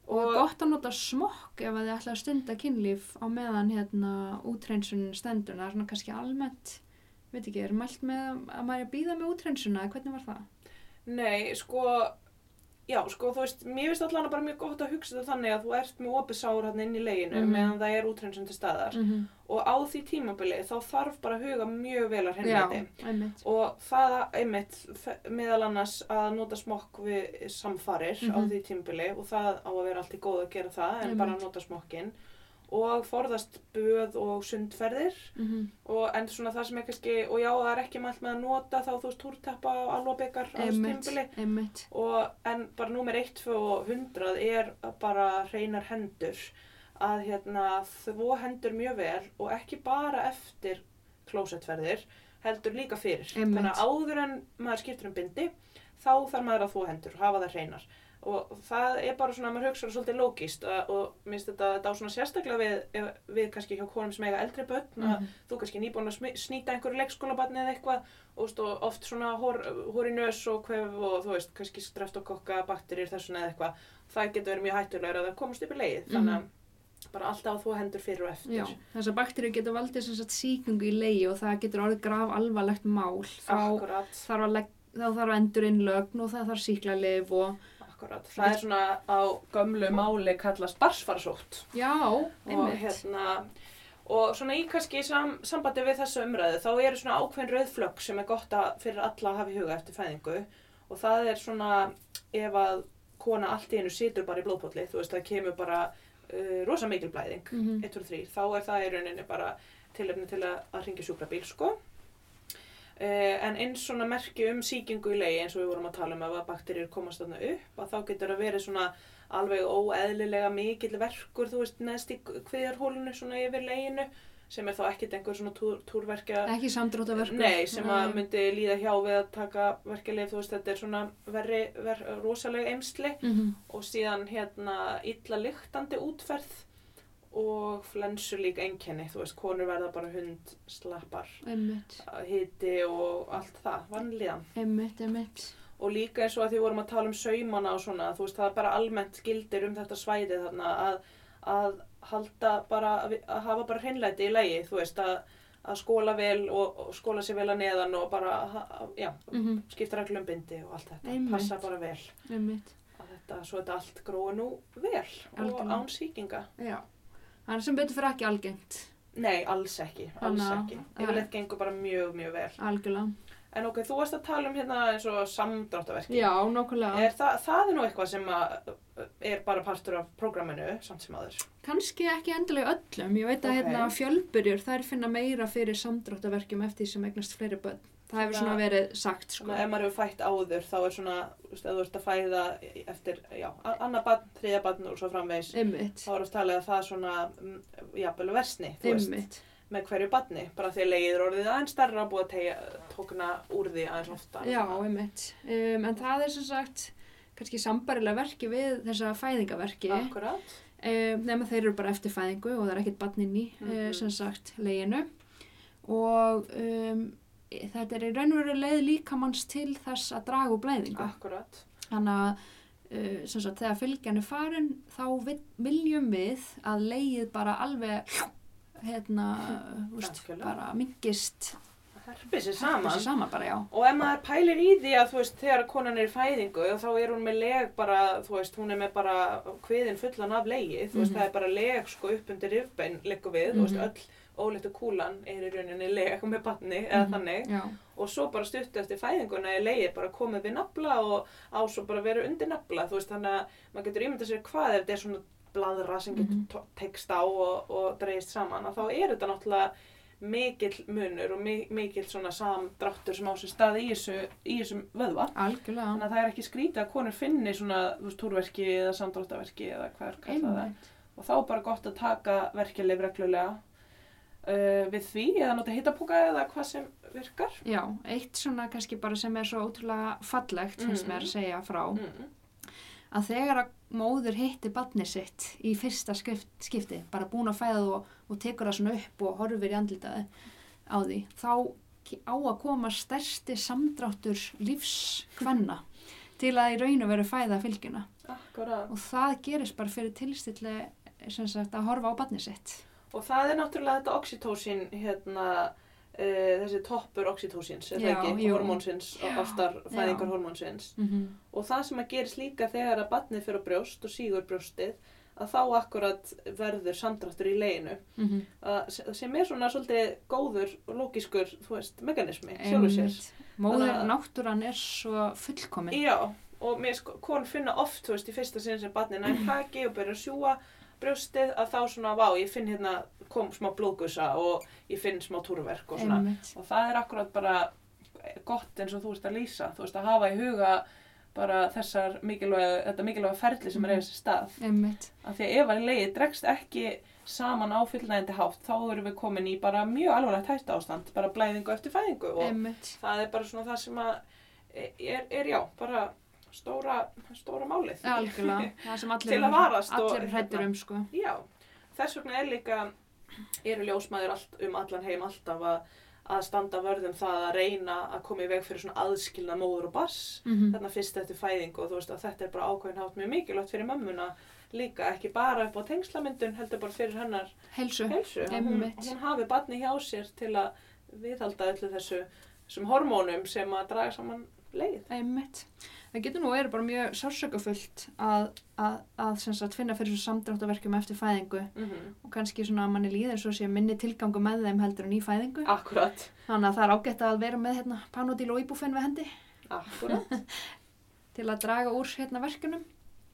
Og, og gott að nota smokk ef að þið ætla að stunda kynlíf á meðan hérna útreinsun stendur. Það er svona kannski almennt, veit ekki, er mælt með að maður er að býða með útreinsuna, eða hvernig var það? Nei, sko, já, sko, þú veist, mér finnst allan bara mjög gott að hugsa þetta þannig að þú ert með opið sár hann inn í leginu Mhm. meðan það er útrensun til staðar -hmm. og á því tímabili þá þarf bara að huga mjög vel að Já, hreinlæti einmitt. og það einmitt meðal annars að nota smokk við samfarir á Mhm. því tímabili og það á að vera allt í góð að gera það en Einmitt. bara nota smokkin og forðast böð og sundferðir. Mm og en svona það sem er kannski og já það er ekki mælt með að nota þá þú veist túrteppa og alvabekar á einmitt. og en bara númer 1, 2 og 100 er bara hreinar hendur. Að hérna þvó hendur mjög vel og ekki bara eftir klósettferðir heldur líka fyrir. Einmitt. þannig að áður en maður skiptir um bindi þá þarf maður að þvó hendur og hafa það hreinar og það er bara svona að maður hugsa það svolítið lógist og, og minnst þetta, þetta á svona sérstaklega við, við kannski hjá konum sem eiga eldri börn að Mhm. þú kannski nýbúin að snýta einhverju leikskólabarni eða eitthvað og, og oft svona hór, hór í nös og kvef og þú veist, kannski streptokokka, bakterir þessuna eða eitthvað það getur verið mjög hættulegur að það komast upp í leið þannig að bara alltaf að þú hendur fyrir og eftir. Já, þessar bakteríu getur valdið sem sagt síkingu í leigi og það getur orðið graf alvarlegt mál. Þá að, þá þarf að endur innlögn og það þarf síklarlif og akkurat það er svona á gömlu máli kallast barsfarsótt já, og einmitt. hérna og svona í kannski sam, sambandi við þessu umræðu þá eru svona ákveðin rauðflögg sem er gott að fyrir alla að hafa í huga eftir fæðingu og það er svona ef að kona allt í einu situr bara í blóðpolli þú veist það kemur bara uh, rosa mikil blæðing Mhm. 1, 2, 3, þá er það í rauninni bara tilefni til að, að ringja sjúkrabíl sko en eins svona merki um sýkingu í legi eins og við vorum að tala um ef að bakterjur komast þarna upp að þá getur það verið svona alveg óeðlilega mikill verkur þú veist neðst í kviðarhólinu svona yfir leginu sem er þá ekkit einhver svona túr, túrverkja Ekki samdróttaverkur. Nei, sem að myndi líða hjá við að taka verkjalið, þú veist, þetta er svona verri, ver, rosalega eimsli Mm og síðan hérna illa lyktandi útferð og flensu líka einkenni, þú veist, konur verða bara hund, slappar, hiti og allt það, vanlíðan. einmitt, einmitt. Og líka eins og að því vorum að tala um saumana og svona, þú veist, það er bara almennt gildir um þetta svæði þarna að, að halda bara, að hafa bara hreinlæti í lagi, þú veist, að, að skóla vel og, og skóla sér vel að neðan og bara, ha- já, Mm skipta reglum bindi og allt þetta, Einmitt. passa bara vel Einmitt, að þetta, svo þetta allt grói nú vel og Algjörlega. án sýkinga. já. Það er sem betur fyrir ekki algengt, Nei, alls ekki, alls Þannig að- ekki. Yfirleitt gengur bara mjög, mjög vel. algjörlega. En ok, þú varst að tala um hérna eins og samdráttaverki. Já, nokkulega. Er það, það er nú eitthvað sem að, er bara partur af prógraminu, samt sem aður. Kannski ekki endilega öllum. Ég veit að Ok. hérna fjölbyrjur, þær finna meira fyrir samdráttaverkjum eftir því sem eignast fleiri börn. Það hefur svona verið sagt, sko. Ef maður hefur fætt áður, þá er svona, ef þú ert að fæða eftir, já, a- annað barn, þriðja barn og svo framvegis, Einmitt, þá er oft talið að það er svona, mm, jafnvel versni, veist, með hverju badni, bara því að leiðir orðið aðeins starra búið að tegja, tókna úr því aðeins ofta. Já, einmitt. Um, en það er sem sagt kannski sambarilega verki við þessa fæðingaverki. Akkurat. Um, nema þeir eru bara eftir fæðingu og það er ekkert barn inn í, mm Mhm. sem sagt, leginu. Og um, þetta er í raun og veru leið líkamanns til þess að draga úr blæðingu. Akkurat. Þannig að uh, sem sagt, þegar fylgjan er farin þá vil, viljum við að leið bara alveg hérna, Algjörlega. bara mingist Herpið sér saman. saman bara. Og ef maður pælir í því að þú veist, þegar konan er í fæðingu, þá er hún með leg bara, þú veist, hún er með bara kviðin fullan af legi, þú veist, Mhm. það er bara leg sko upp undir rifbein, liggur við, þú veist, Mhm. öll óleittu kúlan er í rauninni leg með batni, eða Mhm, þannig. Já, Og svo bara stuttu eftir fæðinguna er legið bara komið við nafla og á svo bara verið undir nafla, þú veist, þannig að maður getur ímyndað sér hvað ef þetta er svona bladra sem getur mm tekst á og, og dreigist saman, að þá er þetta náttúrulega mikill munur og mi mikill svona samdráttur sem á sér stað í þessu, í þessum vöðva. algjörlega. Þannig að það er ekki skrítið að konur finni svona, túrverki eða samdráttaverki eða hvað er kallað það. Og þá er bara gott að taka verkjalið reglulega uh, við því eða nota hittapúka eða hvað sem virkar. Já, eitt svona kannski bara sem er svo ótrúlega fallegt, finnst Mhm. mér að segja frá, Mm. að þegar að móður hitti badni sitt í fyrsta skrift, skipti, bara búin að fæða og, og tekur það svona upp og horfir í andlitaði á því, þá á að koma stærsti samdráttur lífskvenna (laughs) til að í raun og veru fæða fylgjuna Akkurat. og það gerist bara fyrir tilstilli að horfa á badni sitt. Og það er náttúrulega þetta oxytocin, hérna, uh, þessi toppur jú. hormónsins, oftar já. fæðingarhormónsins. Mm -hmm. Og það sem að gerist líka þegar að batnið fyrir brjóst og sígur brjóstið, að þá akkurat verður samdráttur í leginu, að, sem er svona svolítið góður og veist, mekanismi. Móður náttúran er svo fullkomin. Já, og mér sko, kon finna oft, þú veist, í fyrsta sinn sem batnið nær taki og byrja að sjúa brjóstið, að þá svona, vá, ég finn hérna, kom smá blóðgusa og ég finn smá túrverk og svona. Einmitt. Og það er akkurat bara gott eins og þú veist að lýsa, þú veist að hafa í huga bara þessar mikilvæga, þetta mikilvæga ferli sem er Mhm. eða þessi stað. Einmitt. Af því að ef að leiði dregst ekki saman á fullnægandi hátt, þá erum við komin í bara mjög alvarlegt hætta ástand, bara blæðingu eftir fæðingu og Einmitt. það er bara svona það sem að er, er já, bara stóra, stóra málið. Algjörlega. (laughs) Það sem allir, Til að varast og- allir hrættir um, sko. Já, þess vegna er líka, eru ljósmaður allt, um allan heim alltaf að, að standa vörðum það að reyna að koma í veg fyrir svona aðskilna móður og bass Mm þarna fyrst eftir fæðingu og þú veist að þetta er bara ákveðin hátt mjög mikilvægt fyrir mömmuna líka, ekki bara upp á tengslamyndun heldur bara fyrir hennar Helsu. helsu hún, hún hafi batni hjá sér til að viðhalda öllu þessu þessum hormónum sem að draga saman leið. Einmitt. Það getur nú verið bara mjög sársökufullt að, að, að sagt, finna fyrir þessu samdráttaverkjum eftir fæðingu Mm -hmm. og kannski svona að manni líður svo sé minni tilgangu með þeim heldur en í fæðingu. Akkurat, Þannig að það er ágætt að vera með hérna, panodil og íbúfen við hendi akkurat. (laughs) til að draga úr hérna verkunum.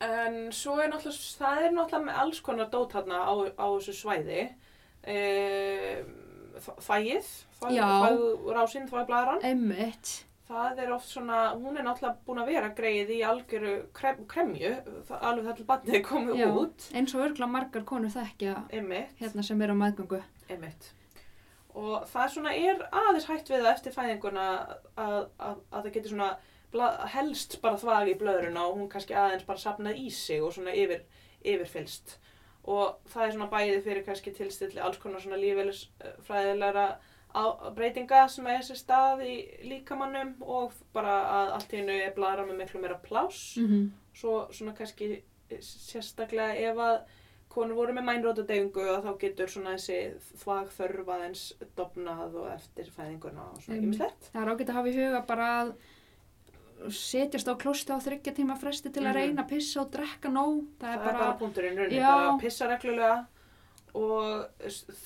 En svo er náttúrulega, það er náttúrulega með alls konar dót hérna á, á þessu svæði. E, þægið, þvæg, Já. þvægrásinn, þvægblæran. Einmitt. Það er oft svona, hún er náttúrulega búin að vera greið í algjöru krem, kremju, alveg það til batnið er komið Já. út. Eins og örgla margar konur þekkja Einmitt, hérna sem eru á meðgöngu. einmitt. Og það svona er aðeins hægt við það eftir fæðinguna að, að, að það getur svona bla, helst bara þvag í blöðruna og hún kannski aðeins bara sapnað í sig og svona yfir, yfirfylst. Og það er svona bæðið fyrir kannski tilstilli alls konar svona lífeylisfræðilegra breytinga sem er þessi stað í líkamannum og bara að allt í hennu er bladra með miklu meira pláss. Mm Svo svona kannski sérstaklega ef að konur voru með mænrótadeyfingu og þá getur svona þessi þvag þörf aðeins dopnað og eftir fæðinguna og svona Einmitt. ymslegt. Það er ágætt að hafa í huga bara að setjast á klósti á þryggja tíma fresti til að Mhm. reyna að pissa og drekka nóg. Það, Það er bara, bara punkturinn bara pissa reglulega og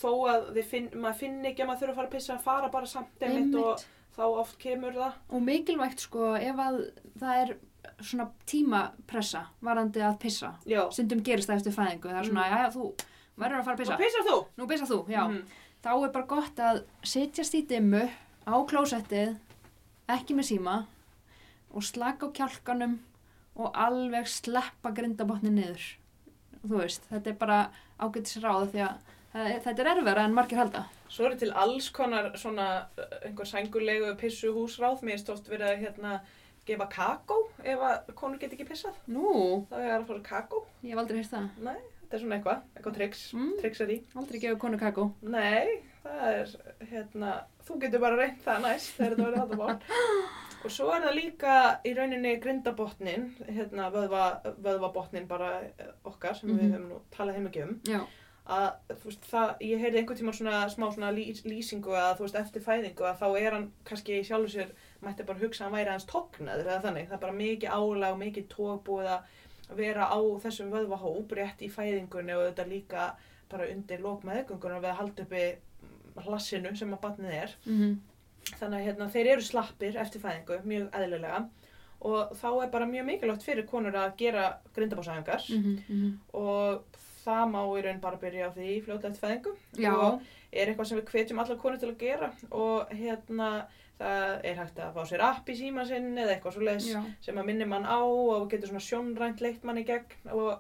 þó að finn, maður finn ekki að maður þurfa að fara að pissa, fara bara samt einmitt og þá oft kemur það. Og mikilvægt sko ef að það er svona tímapressa varandi að pissa. Já. Stundum gerist það eftir fæðingu. Það er svona, Mhm. já, já, þú verður að fara að pissa. Og pissar þú? Nú pissar þú, já. Mhm. Þá er bara gott að setjast í dimmu á klósettið, ekki með síma og slaka á kjálkanum og alveg sleppa grindabotni niður. Þú veist, þetta er bara ágætis ráð því að Þetta er erfara en margir halda. Svo eru til alls konar svona uh, einhver sængulegu pissu húsráð. Mér finnst oft verið að hérna gefa kakó ef að konur get ekki pissað. Nú, Það er að fara kakó. ég hef aldrei heyrt það. Nei, þetta er svona eitthvað, eitthvað triks, Mm. triks er í. Aldrei gefið konu kakó. Nei, það er, hérna, þú getur bara reynt það næst þegar þetta verður þetta mál. (laughs) Og svo er það líka í rauninni grindabotnin, hérna, vöðva, vöðvabotnin bara eh, okkar sem Mhm. við höfum nú talað heim ekki um. Já, Að, þú veist, það, ég heyrði einhvern tíma svona smá svona lýs, lýsingu að, þú veist, eftir fæðingu að þá er hann kannski í sjálfu sér, mætti bara hugsa að hann væri hans tognaður eða þannig. Það er bara mikið álag, mikið tók búið að vera á þessum vöðvahóp rétt í fæðingunni og þetta líka bara undir lók meðgöngunar við að halda uppi hlassinu sem að batnið er. mhm, Þannig að hérna, þeir eru slappir eftir fæðingu, mjög eðlilega. Og þá er bara mjög mikilvægt fyrir konur að gera grindabásæðingar mhm, mhm. og það má í raun bara byrja á því fljótlega eftir fæðingu. Já, og er eitthvað sem við hvetjum allar konur til að gera. Og hérna það er hægt að fá sér app í síma sinn eða eitthvað svo já, sem að minni mann á og getur svona sjónrænt leitt mann í gegn. Og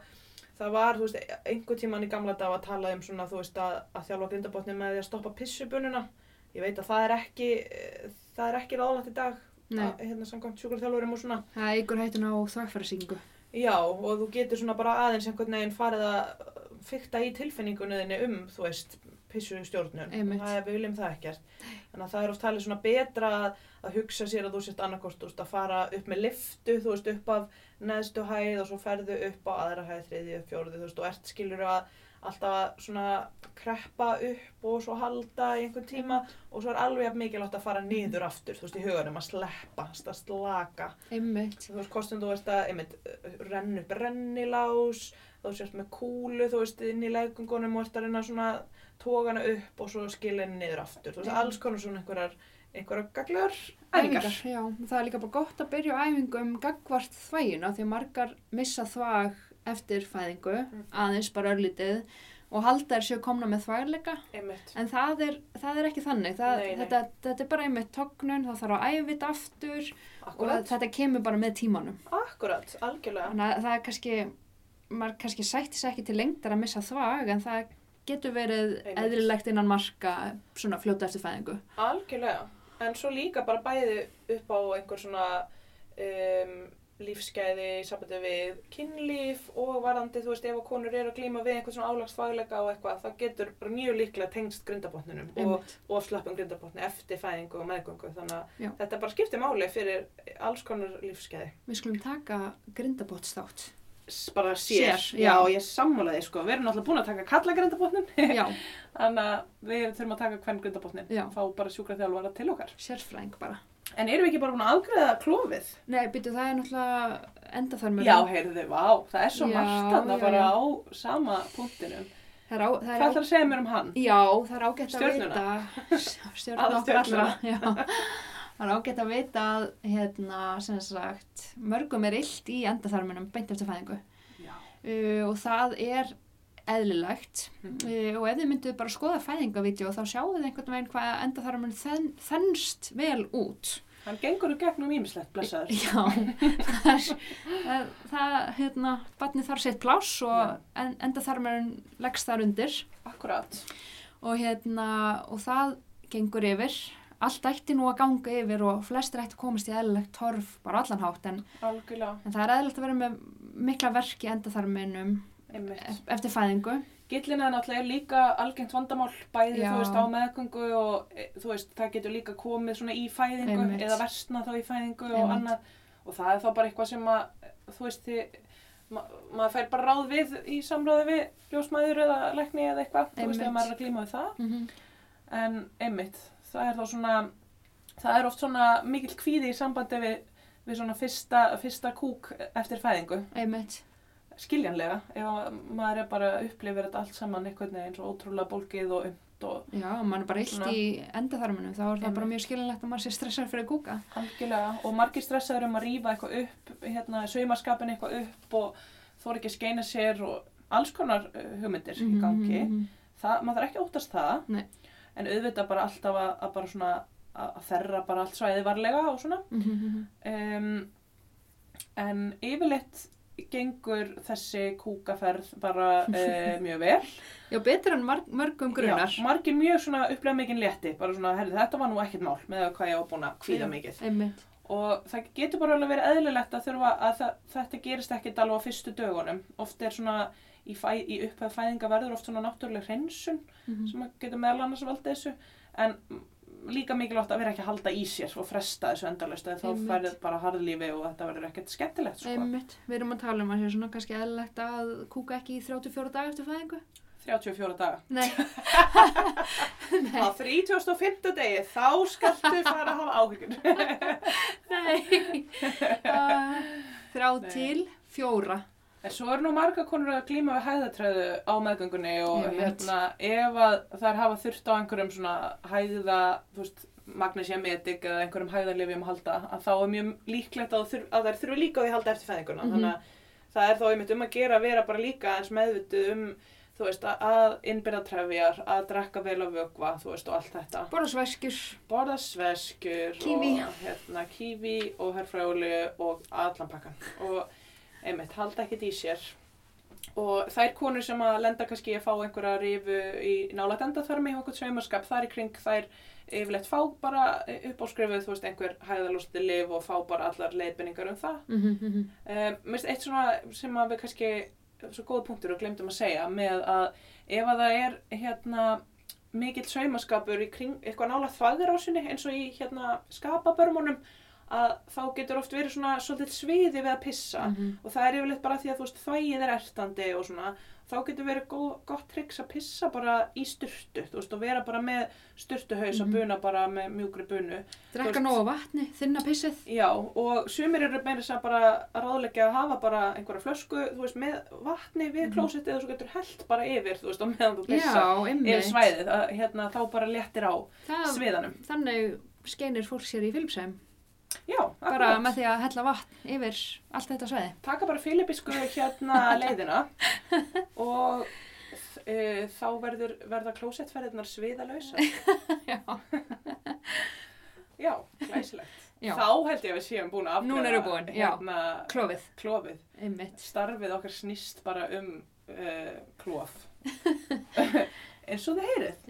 það var, þú veist, einhver tíman í gamla dag að tala um svona, þú veist, að, að þjálfa grindabotni með því að stoppa pissubununa ég veit að það er ekki það er ekki ráðlægt í dag að, hérna samkvæmt sjúkarþjálfurum og svona Það er ykkur hættun á þvagfærasíkingu. já, og þú getur svona bara aðeins einhvern veginn farið að fykta í tilfinningunniðinni um, þú veist pissustjórnun, Einmitt. það er, við viljum það ekkert þannig að það er oft talið svona betra að, að hugsa sér að þú sért veist, að fara upp með liftu, þú veist, upp af neðstu hæð og svo ferðu upp á aðra hæð, þriðju, fjóruðu, þú veist, og ert skilur að alltaf svona kreppa upp og svo halda í einhvern tíma og svo er alveg mikilvægt að fara niður aftur, þú veist, í huganum að sleppa, að slaka. Einmitt. þú veist, kostum þú veist að einmitt, renn upp rennilás þú sért með kúlu, þú veist, inn í legungunum og að reyna svona tógana upp og svo henni niður aftur. Þú veist, alls konar svona einhverjar einhverjar gaglegar æfingar. Já, það er líka bara gott að byrja á æfingum gagvart þvægina því að margar missa þvag eftir fæðingu, Mm. aðeins bara örlítið og halda þér séu komna með þvægleika en það er, það er ekki þannig. Það, Nei, nei. Þetta, þetta er bara einmitt tognun, það þarf að æfa þetta aftur og akkurat. þetta kemur bara með tímanum. Akkurat, algjörlega. Þannig að það er kannski maður kannski sætti sér ekki til lengdar að missa þvag en það getur verið eðlilegt innan marka svona fljóta eftir fæðingu algjörlega, en svo líka bara bæði upp á einhver svona um, lífsgæði í sambandi við kynlíf og varandi, þú veist, ef að konur eru að glíma við einhvern svona álagsfagleika og eitthvað, það getur bara mjög líklega tengst grindabotninum og og slöppum grindabotni eftir fæðingu og meðgöngu. Þannig Já. að þetta bara skiptir máli fyrir alls konar lífskeiði Við skulum taka grindabottstátt S- bara sér, Sér, já, já. ég sammála því sko, við erum náttúrulega búin að taka kalla grindabotnin Já, (laughs) þannig að við þurfum að taka hvern grindabotnin Já. fá bara sjúkraþjálfara til okkar. Sérfræðing bara en erum við ekki bara búin að afgreða klófið? Nei, byrju, það er náttúrulega endaþarmur Já, heyrðu, vá, það er svo Já, margt þarna já, bara á sama punktinum Það er, það Hvað ætlar að segja mér um hann? Já, það er ágætt að (laughs) Aðra okkar allra stjörnuna. Já, það er ágætt að vita að hérna, sem sagt, mörgum er illt í endaþarminum beint eftir fæðingu Já. uh, og það er eðlilegt Mhm. uh, og ef þið mynduð bara skoða fæðingavídeó þá sjáu þið einhvern veginn hvað endaþarmin þen, þennst vel út Hann gengur í gegnum ímislegt, blessaður. (laughs) Já, það, það, það hérna, barnið þarf sitt pláss og en, endaþarmin leggst þar undir Akkurát. og hérna og það gengur yfir allt ætti nú að ganga yfir og flestir ætti að komast í eðlilegt torf bara allan hátt en, en það er eðlilegt að vera með mikla verk í endaþarminum einmitt. ef- eftir fæðingu Gillina er náttúrulega líka algengt vandamál, bæði Já. þú veist á meðgöngu og e, þú veist það getur líka komið svona í fæðingu Einmitt. eða versna þá í fæðingu og Einmitt. annað og það er þá bara eitthvað sem að þú veist þið ma maður fær bara ráð við í samráði við ljósmæður eða lækni eða eitthvað, þú veist Einmitt. ef maður er að glíma við það mm -hmm. en einmitt, það er þá svona það er oft svona mikill kvíði í sambandi við, við svona fyrsta, fyrsta kúk eftir fæðingu einmitt skiljanlega, ef að maður er bara upplifir þetta allt saman einhvern veginn svo ótrúlega bólgið og umt og Já, mann er bara Svona. í endaþarminum þá er það bara mjög skilinlegt að maður sé stressar fyrir að kúka algjörlega og margir stressaður um að rífa eitthvað upp, hérna, saumaskapin eitthvað upp og þór ekki að skeina sér og alls konar uh, hugmyndir í gangi. Mhm. Það, maður þarf ekki að óttast það, Nei. en auðvitað bara alltaf að, að bara svona að þerra bara allt svæði varlega og svona. Mhm, mhm. Um, en yfirleitt gengur þessi kúkaferð bara uh, (laughs) mjög vel. Já, betur en marg, mörgum grunar. Já, margir mjög svona upplega mikinn létti, bara svona, herri, þetta var nú ekkert mál með hvað ég var búin að kvíða mikið. Einmitt. Og það getur bara alveg verið eðlilegt að þurfa að það, þetta gerist ekkert alveg á fyrstu dögunum. Oft er svona í, fæ, í upphæð fæðinga verður oft svona náttúrulega hreinsun Mhm. sem að getur meðal annars valdið þessu. En mm, líka mikilvægt að vera ekki að halda í sér og fresta þessu endalaust eða þá færið bara harðlífi og þetta verður ekkert skemmtilegt sko. Einmitt. Við erum að tala um að sé svona kannski eðlilegt að kúka ekki í 34 daga eftir fæðingu. 34 daga. Nei. (laughs) Nei. Á 35. degi þá skaltu fara að hafa áhyggjur. Nei. (laughs) Uh, þrjá Nei. til fjóra. En svo eru nú marga konur að glíma við hæðatræðu á meðgöngunni og Einmitt. hérna ef að þær hafa þurft á einhverjum svona hæða, þú veist, magnesiametik eða einhverjum hæðalifjum að halda, að þá er mjög líklegt að, þurf, að þær þurfi líka á því að halda eftir fæðinguna. Mhm. Þannig að það er þá einmitt um að gera að vera bara líka eins meðvituð um, þú veist, að- innbyrða trefjar, að drekka vel á vökva, þú veist, og allt þetta. Borða svæskjur. Borða sveskur Kíví. og hérna, kífi og herfræðuli einmitt, halda ekkert í sér og þær konur sem að lenda kannski að fá einhverja rifu í nálægt endaþarmi og okkur saumaskap þar í kring þær yfirleitt fá bara upp á skrifuð þú veist einhver hæðalústi lif og fá bara allar leiðbenningar um það Mm -hmm. Um, eitt svona sem að við kannski, svo góð punktur og glemdum að segja með að ef að það er hérna mikill saumaskapur í kring, eitthvað nála þvaðurásinni eins og í hérna skapabörmunum að þá getur oft verið svona svolítið sviði við að pissa Mhm. og það er yfirleitt bara því að þú veist þvægið er ertandi og svona þá getur verið góð, gott triks að pissa bara í styrtu þú veist og vera bara með styrtuhaus að buna bara með mjúkri bunu Drekka nóga vatni, þinna pissið. Já, og sumir eru meira að bara ráðleggja að hafa bara einhverja flösku, þú veist, með vatni við Mhm. klósettið og svo getur held bara yfir, þú veist, og meðan þú pissa yfir svæðið, að hérna þá bara léttir á Það, sviðanum. þannig skeinir fólk sér í Filipsheim. Já, Bara akkurat. með því að hella vatn yfir allt þetta svæði. Taka bara filibísku hérna (laughs) leiðina og uh, þá verður, verða klósettferðirnar sviðalösa. (laughs) Já. Já, glæsilegt. Já. Þá held ég að við séum búin að já. hérna, Klófið. klófið. Starfið okkar snýst bara um uh, klóf (laughs) eins og þið heyrið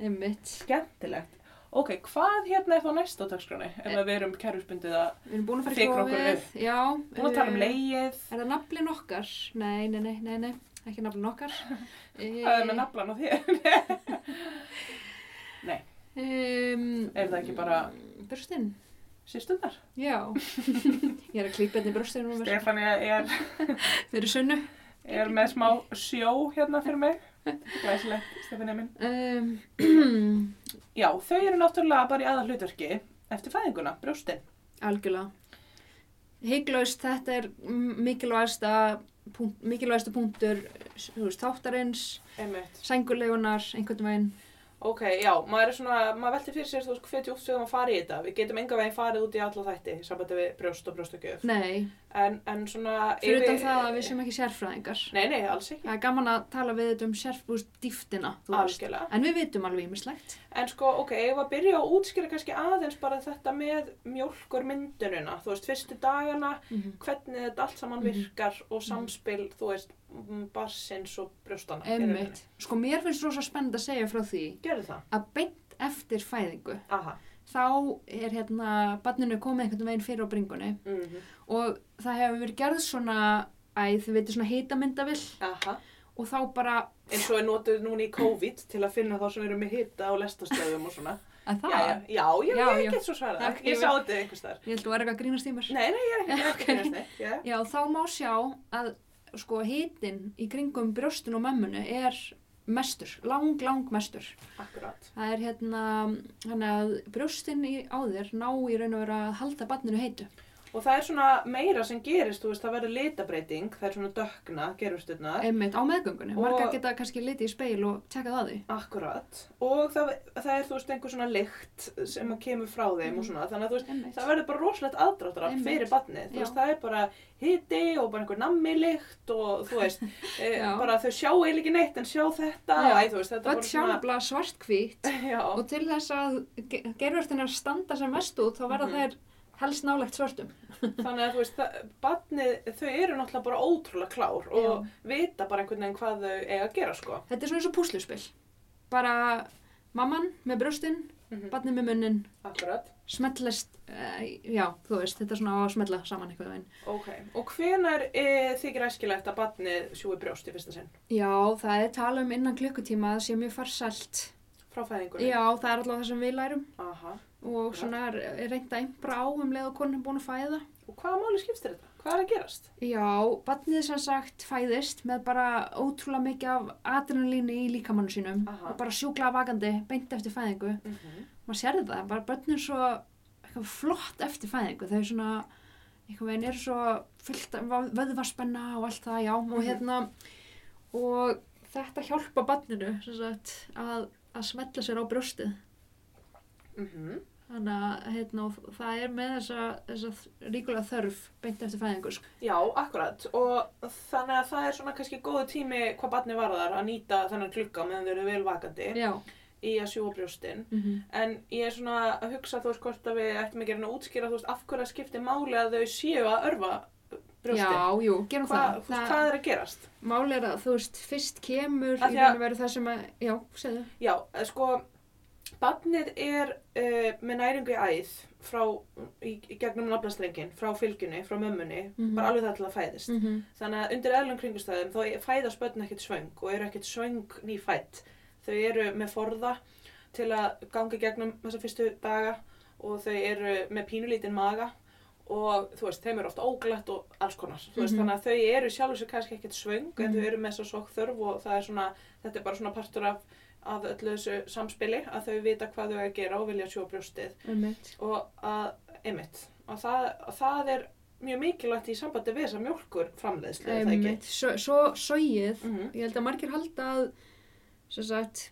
skemmtilegt ok, hvað hérna er þá næst á dagskráni ef Eh. við erum kerfisbundið að Við erum búin að fara í upp. Já. búin að tala um eh, leið Er það naflin okkar? Nei, nei, nei, nei, nei. Ekki naflin okkar. (laughs) hvað er með naflan á þér (laughs) Um, Er það ekki bara- Bröstin? sýstundar Já. (laughs) Ég er að klípa þetta í bröstin núna. Stefania er, Fyrir sunnu. er með smá sjó hérna fyrir mig glæsilegt, Stefania minn Um, já, þau eru náttúrulega bara í aðal hlutverki eftir fæðinguna, brjóstin algjörlega. Hygglaust, þetta er m- mikilvægasta, punkt, mikilvægasta punktur þú veist, þáttarins, Einmitt. sængulegunar, einhvern veginn. Ok, já, maður er svona, maður veltir fyrir sér, þú veist, hvernig oft við höfum að fara í þetta. Við getum enga veginn farið út í alla þætti, sambandi við brjóst og brjóstakjöf. Nei, En, en svona... fyrir utan það að við sem ekki sérfræðingar. Nei, nei, alls ekki. Það er gaman að tala við þetta um sérfræðust dýftina, þú veist. Algjörlega. En við vitum alveg ímislegt. En sko, ok, ef að byrja að útskýra kannski aðeins bara þetta með mjólkurmyndunina, þú veist, fyrstu dagana, hvernig þetta allt saman Mhm. virkar og samspil, þú veist, barsins og brjóstana. Einmitt. Sko, mér finnst rosa spennend að segja frá því Gerðu það. að beint eftir fæðingu, Aha. Þá er hérna, barninu komið einhvern veginn fyrir á bringunni Mm og það hefur verið gerð svona, æ, þið veitir svona hitamindavill Aha. og þá bara, eins og er notuð núna í COVID til að finna þá sem eru með hitta á lestastöðum og svona. að það, Já, já, já, já, ég get svo svarað. Ég ég sá þetta einhvers þar. ég held að vera eitthvað að grínast í mér. Nei, nei, ég er ekki, (laughs) ég er Já, ekki ok. okay. neitt. Já. Þá má sjá að sko hitin í kringum brjóstun og mömmunu er mestur, lang, lang mestur. Akkurát. Það er hérna, hann að brjóstin í, á þér ná í raun og vera að halda barninu heitu. Og það er svona meira sem gerist, þú veist, það verður litabreiting, það er svona dökna, gerusturnar. Einmitt á meðgöngunni. Og- Margar geta kannski litið í speil og tjekkað að því. Akkurát. Og það, það er, þú veist, einhver svona lykt sem kemur frá þeim og svona, þannig að þú veist, Einmitt. það verður bara rosalegt aðdráttar Einmitt. fyrir barnið. Þú Já. veist, það er bara hiti og bara einhver nammilykt og þú veist, (laughs) e, Já. bara þau sjá eiginlega ekki neitt en sjá þetta. Já. Æ, þú veist, þetta er bara svona... svartkvít (laughs) Já. og til þess að gerurtinnar standa sem mest út þá verða Mhm. þær helst nálegt svörtum. Þannig að þú veist, barnið, þau eru náttúrulega bara ótrúlega klár og vita bara einhvern veginn hvað þau eiga að gera, sko. Þetta er svona eins og púsluspill. Bara mamman með brjóstinn, Mm barnið með munnin, Akkurat. smellist, uh, já, þú veist, þetta er svona að smella saman eitthvað veginn. Ok. Og hvenar e, þykir æskilegt að barnið sjúi brjóst í fyrsta sinn? Já, það er tala um innan klukkutíma að það sé mjög farsælt. Frá fæðingunni? Já, það er alltaf það sem við lærum Aha. Og svona er, er reynd að einbra á um leið og konun er búin að fæða. Og hvaða máli skiptir þetta? Hvað er að gerast? Já, barnið sem sagt fæðist með bara ótrúlega mikið af adrenalíni í líkamannu sínum Aha. og bara sjúklega vakandi beint eftir fæðingu. Mm -hmm. Maður sér það, bara börnir svo eitthvað flott eftir fæðingu. Þau svona, einhvern veginn eru svo fullt af vöðvaspenna og allt það, já. Og Mhm. hérna, og þetta hjálpa barninu sem sagt að, að smetla sér á brjóstið. Mm Þannig að hérna, það er með þessa, þessa ríkulega þörf beint eftir fæðingu. Sko. Já, akkurat. Og þannig að það er svona kannski góðu tími hvað barnið varðar að nýta þennan klukka meðan þau eru vel vakandi Já. í að sjúa brjóstin. Mm -hmm. En ég er svona að hugsa þú veist hvort að við ættum að reyna að útskýra þú veist af hverju það skiptir máli að þau séu að örfa brjóstin. Já, jú, gerum Hva, það. veist, hvað er að gerast? Mál er að, þú veist, fyrst kemur í raun og veru það sem að, já, segðu. Já, eh, sko, barnið er uh, með næringu í æð frá, í, í gegnum naflastrengin, frá fylgjunni, frá mömmunni, Mhm. bara alveg það til að fæðist. Mm -hmm. Þannig að undir eðlum kringustæðum þá fæðast börn ekkert svöng og eru ekkert svöng nýfætt. Þau eru með forða til að ganga í gegnum þessa fyrstu daga og þau eru með pínulítinn maga og þú veist, þeim eru oft óglætt og alls konar. Þú veist, Mhm. þannig að þau eru sjálfur sér kannski ekkert svöng en Mhm. þau eru með svo sokk þörf og það er svona, þetta er bara svona partur af, af öllu þessu samspili að þau vita hvað þau eiga að gera og vilja sjó brjóstið Einmitt. og að, einmitt, og það, það er mjög mikilvægt í sambandi við þessa mjölkur framleiðslu, er það ekki? Einmitt. Svo, sóið, Mm ég held að margir halda að, sem sagt,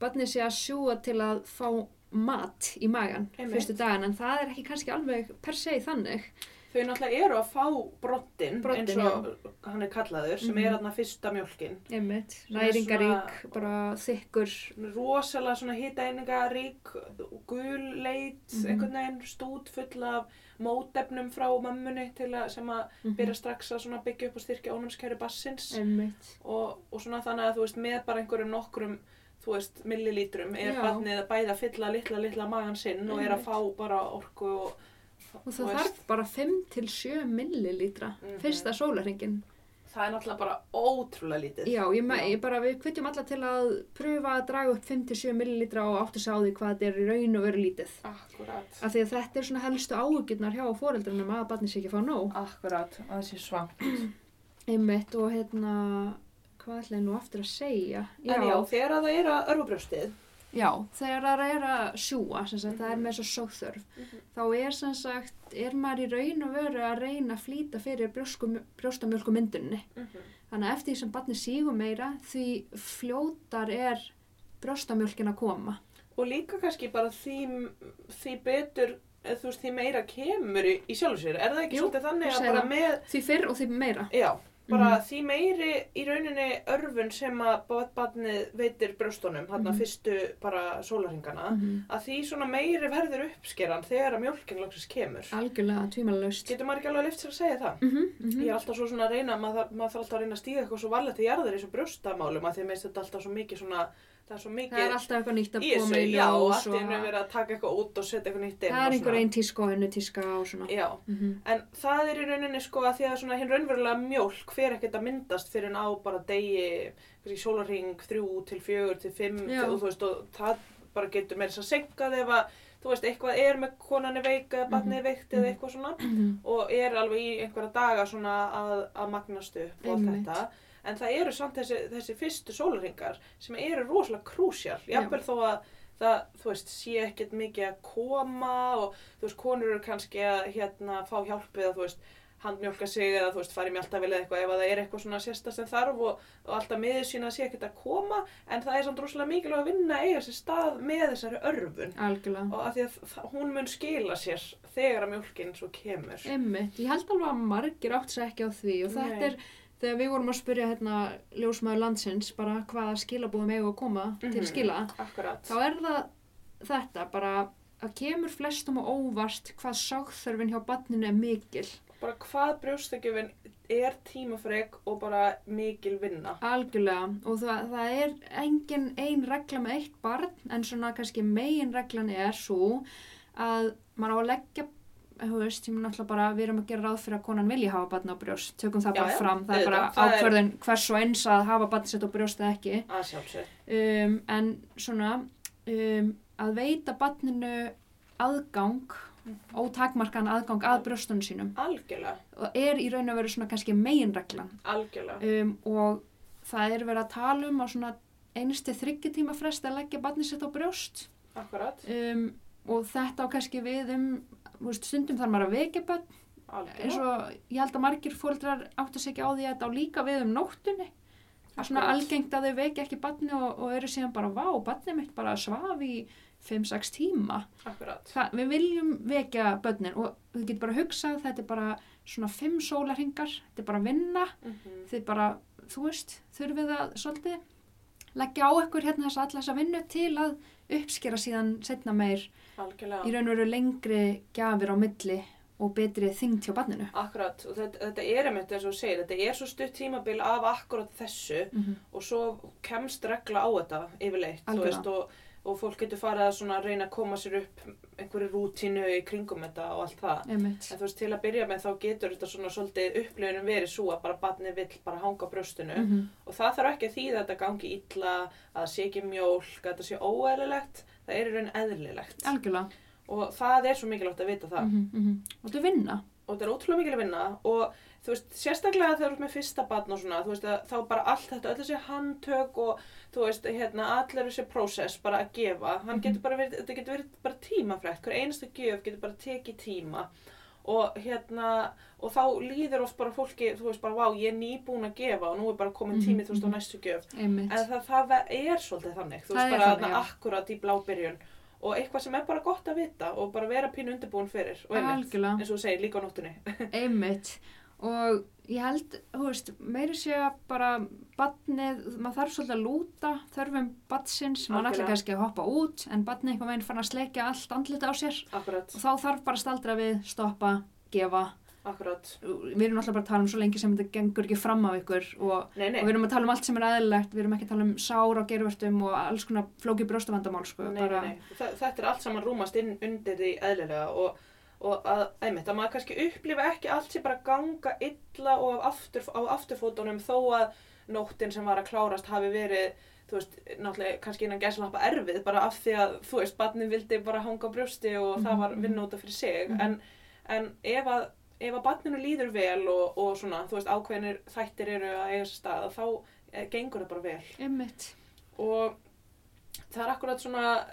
barnið sé að sjúa til að fá mat í magan Einmitt. fyrstu dagan, en það er ekki kannski alveg per se þannig. Þau náttúrulega eru að fá broddin, Broddinn, eins og hann er kallaður, sem Mhm. er þarna fyrsta mjölkin. Einmitt. Næringarík, bara þykkur. Rosalega svona hitaeiningarík, gul leit, Mhm. einhvern veginn stút full af mótefnum frá mömmunni til að, sem að Mhm. byrja strax að byggja upp og styrkja ónumskæri bassins. Og, og svona þannig að þú veist með bara einhverjum nokkrum þú veist millilítrum er Já. barnið að bæða fylla litla litla magan sinn og er að fá bara orku og Og það þarf bara 5 til 7 millilítra Mhm. fyrsta sólarringin. það er náttúrulega bara ótrúlega lítið Já, ég, Já. ég bara, við kvitjum alla til að pröfa að draga upp 5 til 7 millilítra og áttu sig á því hvað þetta er í raun og veru lítið. Akkurat Af því að þetta er svona helstu áhugjurnar hjá fóreldrunum að barnið sé ekki fá nóg. Akkurat, að það sé svang (clears throat) Einmitt og hérna, hvað ætla ég nú aftur að segja? En já, þegar að það er að örfubrjóstið Já, þegar það er að sjúa, sagt, það er með svo sóþörf, Mhm. þá er sem sagt, er maður í raun og veru að reyna að flýta fyrir brjóstamjölkumyndunni. Þannig að eftir því sem barnið sígur meira, því fljótar er brjóstamjölkin að koma. Og líka kannski bara því, því betur eða þú veist, því meira kemur í, sér er það ekki Jú, svolítið þannig að bara með Því fyrr og því meira. Já, bara Mhm. því meiri í rauninni örfun sem að badnið veitir brjóstunum, hann Mhm. fyrstu bara sólarhingana, Mm að því svona meiri verður uppskeran þegar að mjölkin loksins kemur. Algjörlega tvímælalaust. Getur maður ekki alveg lift sér að segja það? Mm -hmm, Ég er alltaf svo svona að reyna, maður, maður þarf alltaf að reyna að stíga eitthvað svo varlega til jarðar í þessu brjóstamálum að því að meist þetta alltaf svo mikið svona, það er svo mikið Það er alltaf eitthvað nýtt að koma í já, og ljós allt einu er verið að taka eitthvað út og setja eitthvað nýtt inn. það er einhver einn tíska og hennu tíska og svona. Já, Mm En það er í rauninni sko að því að svona hinn raunverulega mjólk fer ekkert að myndast fyrir en á bara degi, sólarring, þrjú til fjögur til fimm Já. til, og veist og það bara getur meira þess að senkað ef að þú veist eitthvað er með konan er veik eða barnið er veikt eða eitthvað svona -hmm. og er alveg í einhverja daga svona að, að magnast upp og þetta. En það eru samt þessi, þessi fyrstu sólarringar sem eru rosalega krúsjál, Já. jafnvel þó að það, þú veist, sé ekkert mikið að koma og þú veist, konur eru kannski að hérna fá hjálp við að þú veist, handmjólka sig eða þú veist, fara í mjöltavel eða eitthvað ef að það er eitthvað svona sérsta sem þarf og, og alltaf miður sína sé ekkert að koma en það er samt rosalega mikilvæg að vinna eiga sér stað með þessari örfun Algjörlega. og að því að það, hún mun skila sér þegar að mjólkin svo kemur. Einmitt, ég held alveg að margir átt sér ekki á því og þetta Nei. er þegar við vorum að spyrja hérna ljósmaður landsins bara hvaða skilabúðum eigu að koma til Mhm. skila Akkurat. þá er það þetta bara það kemur flestum á óvart hvað sáþörfin hjá barninu er mikil. bara hvað brjóstakjöfin er tímafreg og bara mikil vinna. Algjörlega og það, það er engin ein regla með eitt barn en svona kannski megin reglan er svo að maður á að leggja þú veist, ég mun alltaf bara, við erum að gera ráð fyrir að konan vilji hafa barn á brjóst, tökum það Já, bara já, fram, það er bara það er- hvers og eins að hafa barn sitt á brjóst eða ekki. Að sjálfsög. um, en svona um, að veita barninu aðgang ótakmarkan aðgang að brjóstunum sínum. Algjörlega, og er í raun og veru svona kannski meginreglan. Algjörlega. um, og það er verið að tala um á svona einstu þryggjutíma frest að leggja barnið sitt á brjóst. Akkurat, um, og þetta á kannski við um veist, stundum þarf maður að vekja börn. Eins og ég held að margir fóldrar áttu sig ekki á því að þetta á líka við um nóttunni. Er svona algengt að þau vekja ekki barni og, og eru síðan bara vá, barnið mitt bara svaf í 5-6 tíma. Það, við viljum vekja börnin og þið getur bara hugsað þetta er bara svona 5 sólarhingar þetta er bara vinna. Mm þið bara, þú veist, þurfið að svolítið leggja á ykkur hérna þess að alla þessa vinnu til að uppskera síðan setna meir algjörlega. í raun og veru lengri gjafir á milli og betri þyngd hjá barninu. Akkurat, og þetta, þetta er einmitt eins og þú segir, þetta er svo stutt tímabil af akkurat þessu Mm -hmm. og svo kemst regla á þetta yfirleitt, veist, og, og fólk getur farið að reyna að koma sér upp einhverju rútínu í kringum þetta og allt það. Einmitt. En þú veist, til að byrja með þá getur þetta svona svolítið upplifunum verið svo að bara barnið vill bara hanga á brjóstinu Mm -hmm. og það þarf ekki að þýða að þetta gangi illa, að það sé ekki mjólk, að þetta sé óeðlilegt, það er í raun eðlilegt. Algjörlega. Og það er svo mikilvægt að vita það. Mm -hmm. Og þetta er vinna. og þetta er ótrúlega mikil að vinna og þú veist, sérstaklega þegar þú ert með fyrsta barn og svona, þú veist, þá bara allt þetta, öll þessi handtök og þú veist, hérna, allir þessi prósess bara að gefa, hann Mhm. getur bara verið, þetta getur verið bara tímafrætt, hver einasta gjöf getur bara tekið tíma og hérna, og þá líður oft bara fólki, þú veist, bara, vá, ég er nýbúin að gefa og nú er bara komin Mhm, tími, þú veist, á mhm. næstu gjöf, Einmitt. en það, það er svolítið þannig, þú Það veist, er bara þannig, þarna akkurat í blábyrjun og eitthvað sem er bara gott að vita og bara vera pínu undirbúin fyrir og einmitt, eins og þú segir, líka á nóttunni. (laughs) Einmitt. Og ég held, þú veist, meiri sé að bara badnið, maður þarf svolítið að lúta þörfum badsins, maður ætla kannski að hoppa út, en badnið einhvern veginn fann að sleikja allt andlita á sér Akkurat, og þá þarf bara staldra við, stoppa, gefa. akkurat. Við erum alltaf bara að tala um svo lengi sem þetta gengur ekki fram af ykkur og, Nei, nei, og við erum að tala um allt sem er eðlilegt, við erum ekki að tala um sár og gervertum og alls konar flóki brjóstavandamál, sko. nei, nei, nei. Þa, þetta er allt saman rúmast inn undir því eðlilega og, og að, einmitt, að maður kannski upplifa ekki allt sem bara ganga illa og af aftur, á afturfótunum þó að nóttin sem var að klárast hafi verið, þú veist, náttúrulega kannski innan gæslappa erfið bara af því að, þú veist, barnið vildi bara hanga á brjósti og það var Mhm. vinnóta fyrir sig, Mhm. en, en ef að ef að barninu líður vel og, og svona, þú veist, ákveðinir þættir eru að eiga sér stað, þá eh, gengur það bara vel Einmitt. og það er akkurat svona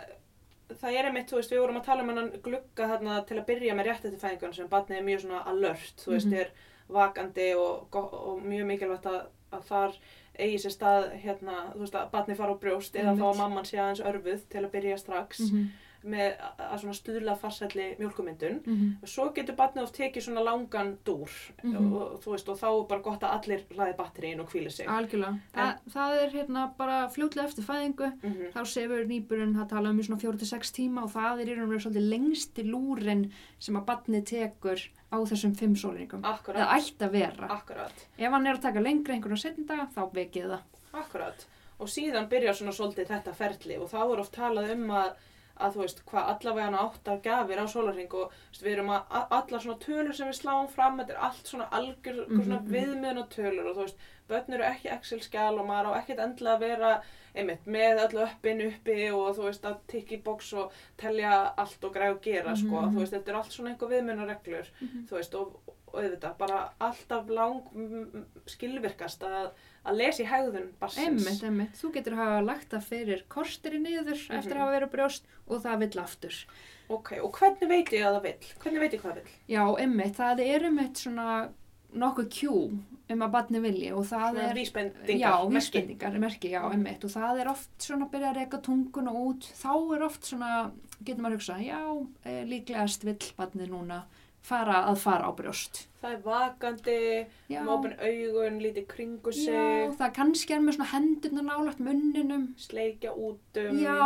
það er einmitt, þú veist, við vorum að tala um hennan glugga þarna til að byrja með réttættifæðingun sem barnið er mjög svona alert, þú veist, Mhm. er vakandi og, og mjög mikilvægt að, að þar eigi sér stað hérna, þú veist, að barnið fara á brjóst eða þá að mamman sé aðeins örfuð til að byrja strax. Mm með að að svona stuðla farsælli mjólkumyndun -hmm. svo getur barnið oft tekið svona langan dúr Mhm. og, þú veist, og þá er bara gott að allir hlaði batterín og hvíli sig Algjörlega. Þa, það er hérna bara fljótlega eftir fæðingu. mm -hmm. Þá sefur nýburinn að tala um í svona 4-6 tíma og það er í raun og svolítið lengsti lúrin sem að badni tekur á þessum 5 sólinningum. Akkurat, Það ætti að vera. akkurat Ef hann er að taka lengri einhvern setjum daga, þá vekið það. Akkurat. Og síðan byrjar svona svolítið þetta ferli og þá er oft talað um að, að þú veist, hvað allavega hann átta gafir á sólarhing og veist, við erum að a- allar svona tölur sem við sláum fram, þetta er allt svona algjör mm Mhm, svona mhm. viðmiðun og tölur og þú veist, börn eru ekki Excel-skjál og maður á ekkert endilega að vera einmitt með öllu uppin uppi og þú veist að tikka í box og telja allt og græða og gera sko, Mhm, mhm. þú veist, þetta er allt svona einhver viðmiðun og reglur, þú veist, og, og auðvitað bara alltaf lang skilvirkast að, að lesa í hegðun barsins. Einmitt, einmitt. Þú getur hafa lagt það fyrir kortir í niður eftir Mhm. að hafa verið brjóst og það vill aftur. Ok, og hvernig veit ég að það vill? Hvernig veit ég hvað það vill? Já, einmitt. Það er einmitt svona nokkuð kjú um að badni vilji og það Svona er... vísbendingar, Já, merki. vísbendingar, merki, já, Mhm. einmitt. Og það er oft svona að byrja að reyka tunguna út. Þá er oft svona, getur maður hugsa, já, eh, líklegast vill badni núna fara að fara á brjóst. Það er vakandi, Já, mópin augun, lítið kringu sig, já það kannski er með svona hendurna nálagt munninum. sleikja út um. Já,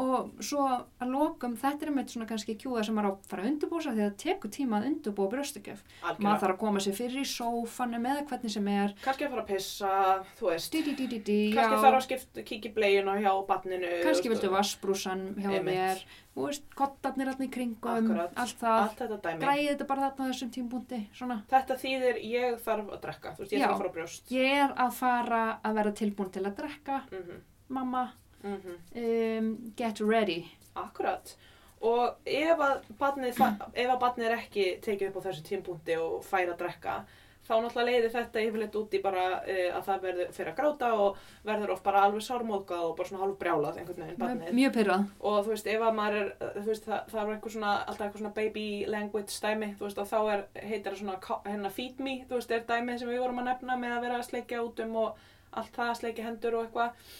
og svo að lokum þetta er einmitt svona kannski kjúða sem maður á að fara að undirbúsa því að það tekur tíma að undirbúa brjóstakjöf maður þarf að koma sér fyrir í sófanum eða hvernig sem er Kannski að fara að pissa, þú veist. dí, dí, dí, Kannski já. þarf að skipta, kíkja í bleginu hjá barninu. kannski viltu vassbrúsan hjá Einmitt. þér þú veist, kottarnir allir í kringum Akkurat. allt það, Allt þetta dæmi. græði þetta bara þarna á þessum tímpúndi svona, Þetta þýðir ég þarf að drekka, þú veist, ég Já. þarf að fara á brjóst. ég er að fara að vera tilbúin til að drekka Mm mamma, -hmm. um, get ready Akkurat. Og ef að barnið, ef að barnið er ekki tekið upp á þessu tímpúndi og fær að drekka, þá náttúrulega leiðir þetta yfirleitt út í bara uh, að það verður fyrir að gráta og verður oft bara alveg sármóðgað og bara svona hálf brjálað einhvern veginn barnið. mjög pyrrað Og þú veist, ef að maður er, þú veist, það, það er eitthvað svona, alltaf eitthvað svona baby language dæmi, þú veist, og þá er, heitir það svona, hérna, feed me, þú veist, er dæmið sem við vorum að nefna með að vera að sleikja út um og allt það, sleikja hendur og eitthvað.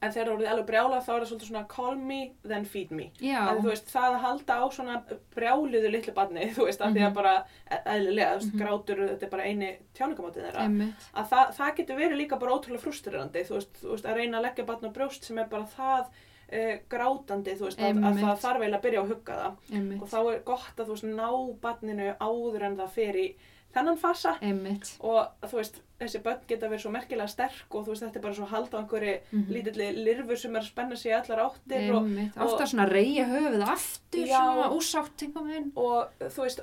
En þegar það voruð alveg brjálað, þá er það svolítið svona call me, then feed me. En veist, það að halda á svona brjáliðu litlu barni, þú veist, af því að Mhm. bara, e- eðlilega, veist, Mhm. grátur, þetta er bara eini tjáningamátið þeirra. Einmitt. Að það, það getur verið líka bara ótrúlega frustrerandi þú veist, þú veist, að reyna að leggja barn á brjóst sem er bara það uh, grátandi þú veist, að, að það þarf eiginlega að byrja að hugga það. Einmitt, og þá er gott að þú veist, ná barninu áður en það fer í þennan fasa. Einmitt. Og þú veist, þessi börn geta verið svo merkilega sterk og þú veist, þetta er bara svo að halda á einhverju Mhm. lítilli lirfur sem er að spenna sig í allar áttir og, einmitt, og- ofta svona reyja höfuð aftur Já. svona úsátt og þú veist,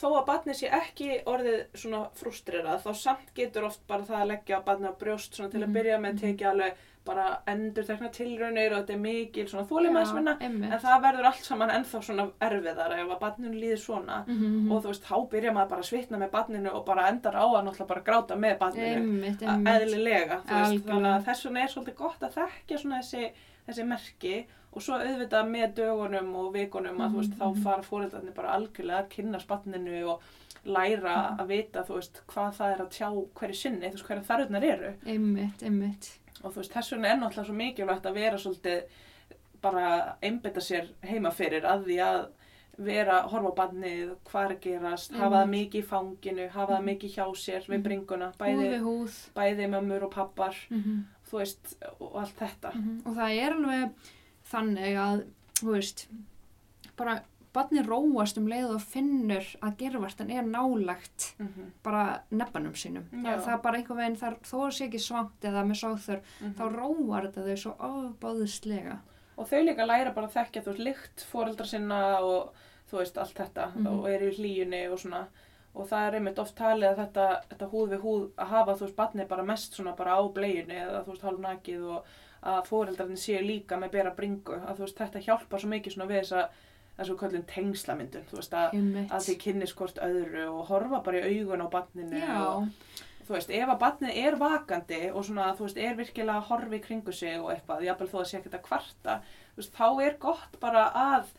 þó að barnið sé ekki orðið svona frustrerað þá samt getur oft bara það að leggja barnið á brjóst svona til að Mhm, byrja með mhm. tekið alveg bara endur tekna tilraunir og þetta er mikil svona þólimaðisvinna en það verður allt saman ennþá svona erfiðar ef að barninu líður svona. Mhm, og þú veist, þá byrja maður bara að svitna með barninu og bara endar á að náttúrulega bara gráta með barninu eðlilega, þú veist, þannig að þess vegna er svolítið gott að þekkja svona þessi, þessi merki og svo auðvitað með dögunum og vikunum að þú veist, Mhm, þá mhm. fara fóreldarnir bara algjörlega að kynna spanninu og læra Mhm. að vita, þú veist, hvað það er að tjá hverju sinni, þú veist, hverju þarfirnar eru. Einmitt, einmitt og þú veist, þess vegna er náttúrulega svo mikilvægt að vera svolítið bara einbytta sér heima fyrir að því að vera, horfa á barnið, hvað er gerast, hafa það Einmitt. mikið í fanginu, hafa það Mhm. mikið hjá sér við Mhm. bringuna, bæði, bæði mömmur og pappar, mhm, þú veist, og allt þetta. mhm. og það er alveg þannig að þú veist bara barni róast um leið og finnur að gervartan er nálagt Mm -hmm. bara nebbanum sínum það, það er bara einhver veginn, þar, þó er sér ekki svangt eða með sáþur, þá róar þetta þau svo ofbáðislega Og þau líka læra bara að þekkja, þú veist, lykt fóreldra sinna og þú veist, allt þetta Mhm. og eru í hlýjunni og svona. Og það er einmitt oft talið að þetta, þetta húð við húð að hafa, þú veist, barnið bara mest svona bara á bleiunni eða þú veist, hálf nakið og að fóreldrarnir séu líka með bera bringu. Að þú veist, þetta hjálpar svo mikið svona við þessa, þessu köllum tengslamyndun, þú veist, að, að þið kynnist hvort öðru og horfa bara í augun á barninu og þú veist, ef að barnið er vakandi og svona, þú veist, er virkilega í kringu sig og eitthvað, jafnvel þó að sé ekkert að kvarta, þú veist, þá er gott bara að,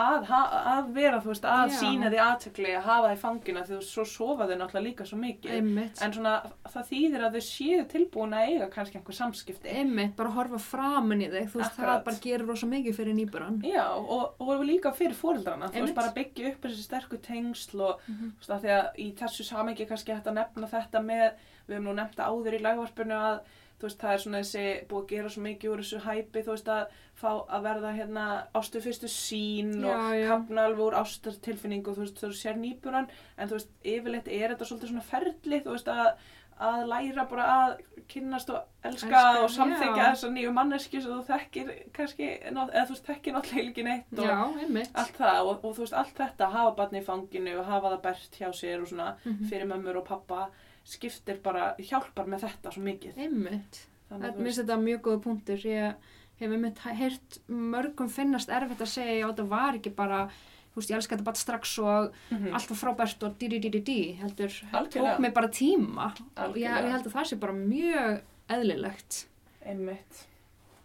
að, að vera, þú veist, að sína því aðtökli, að hafa það í fangina, því þú svo sofa þau náttúrulega líka svo mikið. einmitt En svona, það þýðir að þau séu tilbúin að eiga kannski einhver samskipti. einmitt, bara horfa framan í þig þú veist, það bara gerir rosa mikið fyrir nýburan Já, og, og líka fyrir fóreldrana, þú veist, bara byggja upp þessi sterku tengsl og, Mhm. þú veist, að því að í þessu samengi kannski hægt að nefna þetta með, við hefum nú nefnt áður í lagvarpinu að, þú veist, það er svona þessi, búið að gera svo mikið úr þessu hæpi, þú veist, að fá að verða hérna ástu fyrstu sín og Já, já. kapna alveg úr ástartilfinningu, þú veist, þú sér nýburan, en þú veist, yfirleitt er þetta svolítið svona ferli, þú veist, að, að læra bara að kynnast og elska, Elska, og samþykja já. þessa nýju manneski sem þú þekkir kannski, eða þú veist, þekkir náttúrulega ekki neitt og já, allt það og, og þú veist, allt þetta hafa barni í fanginu og hafa það bert hjá sér og svona Mhm. fyrir mömmur og pappa skiptir bara, hjálpar með þetta svo mikið einmitt Það mér finnst þetta mjög góða punktur. Ég hef einmitt heyrt mörgum finnast erfitt að segja að þetta var ekki bara, þú veist, ég elska þetta bara strax og Mhm. allt var frábært og di-di-di-di-di, heldur, Algjörlega. tók mig bara tíma og ég, Algjörlega. ég held að það sé bara mjög eðlilegt. einmitt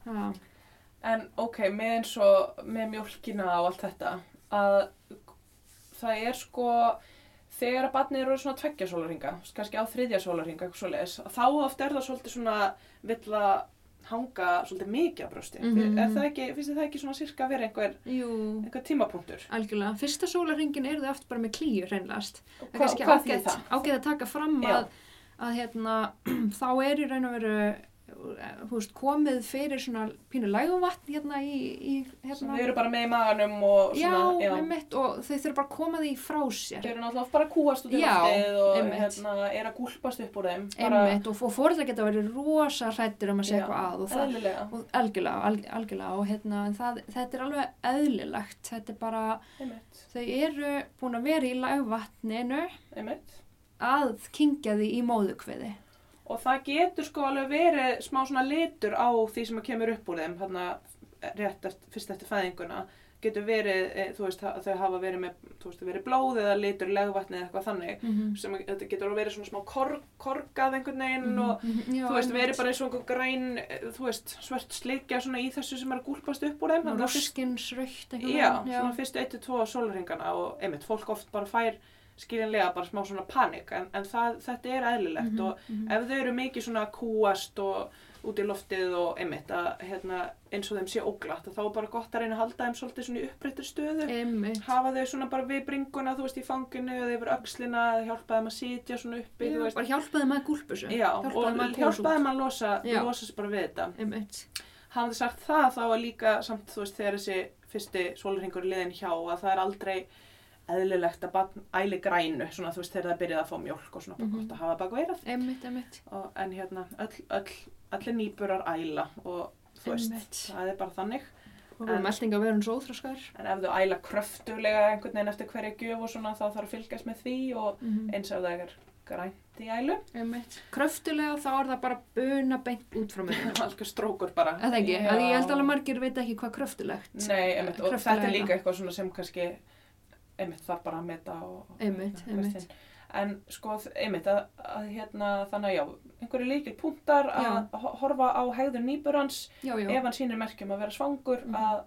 Já, en ok, með eins og með mjólkina og allt þetta að það er sko þegar að barnið eru svona tveggja sólarhinga kannski á þriðja sólarhinga, eitthvað svoleiðis þá oft er það svolítið svona vill að hanga svolítið mikið á brjósti Mhm. er það ekki, finnst þið það ekki svona sirka vera einhver, einhver tímapunktur algjörlega. Fyrsta sólarringin eru þau oft bara með klíu Það er kannski hvað þýðir það? ágætt að taka fram að, að hérna, (clears throat) þá er í raun og veru veist, komið fyrir svona pínu læguvatn hérna í, í hérna. við erum bara með í maganum og Já, svona, já, einmitt, og þau þurfa bara að koma því frá sér. þau eru náttúrulega bara að kúast út í Já, loftið og hérna, er að gúlpast upp úr þeim bara Einmitt, og, fóreldrar geta verið rosa hrættir um að segja Já, eitthvað að og það, eðlilega, og algjörlega, alg, algjörlega og hérna, það, þetta er alveg eðlilegt, þetta er bara, einmitt, þau eru búin að vera í lægvatninu einmitt. að kingja því í móðukviði. Og það getur sko alveg verið smá svona litur á því sem kemur upp úr þeim hérna rétt eftir, fyrst eftir fæðinguna. Getur verið, e, þú veist, þau hafa verið með, þú veist, verið blóð eða litur legvatni eða eitthvað þannig Mm -hmm. sem þetta getur verið svona smá kor, korgað einhvern veginn og Já, þú veist, verið bara eins og einhver græn, eh, þú veist, svört slikja svona í þessu sem er að gúlpast upp úr þeim þannig að fyrst, Roskinsraukt já, svona fyrstu 1-2 sólringana og einmitt, fólk oft bara fær skiljanlega bara smá svona panik en, en það, þetta er eðlilegt Mhm, og ef þau eru mikið svona kúast og út í loftið og einmitt að hérna, eins og þeim sé óglatt þá er bara gott að reyna að halda þeim svolítið svona í uppbreyttur stöðu Einmitt. hafa þau svona bara við bringuna, þú veist, í fanginu eða yfir öxlina, eða hjálpa þeim að sitja svona uppi, Já, bara Hjálpaði maður að komast hjálpaði út. maður að losa, losa sig bara við þetta. Einmitt. Hafði sagt það þá var líka samt, þú veist, þegar þessi fyrsti sólurhingur liðin hjá að það er aldrei eðlilegt að barn æli grænu, svona þú veist, þegar það byrjaði að fá mjólk og svona bara Mhm. gott að hafa bak veirað. Einmitt, einmitt. Og, en hérna, öll, öll, allir nýburar æla og þú veist, Einmitt. það er bara þannig. Og meldinga verður svo óþróskar. En ef þú æla kröftulega einhvern veginn eftir hverja gjöf og svona, þá þarf að fylgjast með því og Mm eins ef það er grænt í ælu. Einmitt. Kröftulega þá er það bara buna beint út frá mér. (laughs) Algjör strókur bara. Það ekki, Já. að ég held alveg margir veit ekki hvað kröftulegt. Nei, einmitt, og Kröftulega þetta er líka eitthvað sem kannski einmitt þarf bara að meta og, Einmitt, og einmitt. veist, en sko einmitt að, að hérna þannig að já, einhverju líkil punktar að horfa á hegðun nýburans Já, já. ef hann sýnir merkjum að vera svangur Mhm. að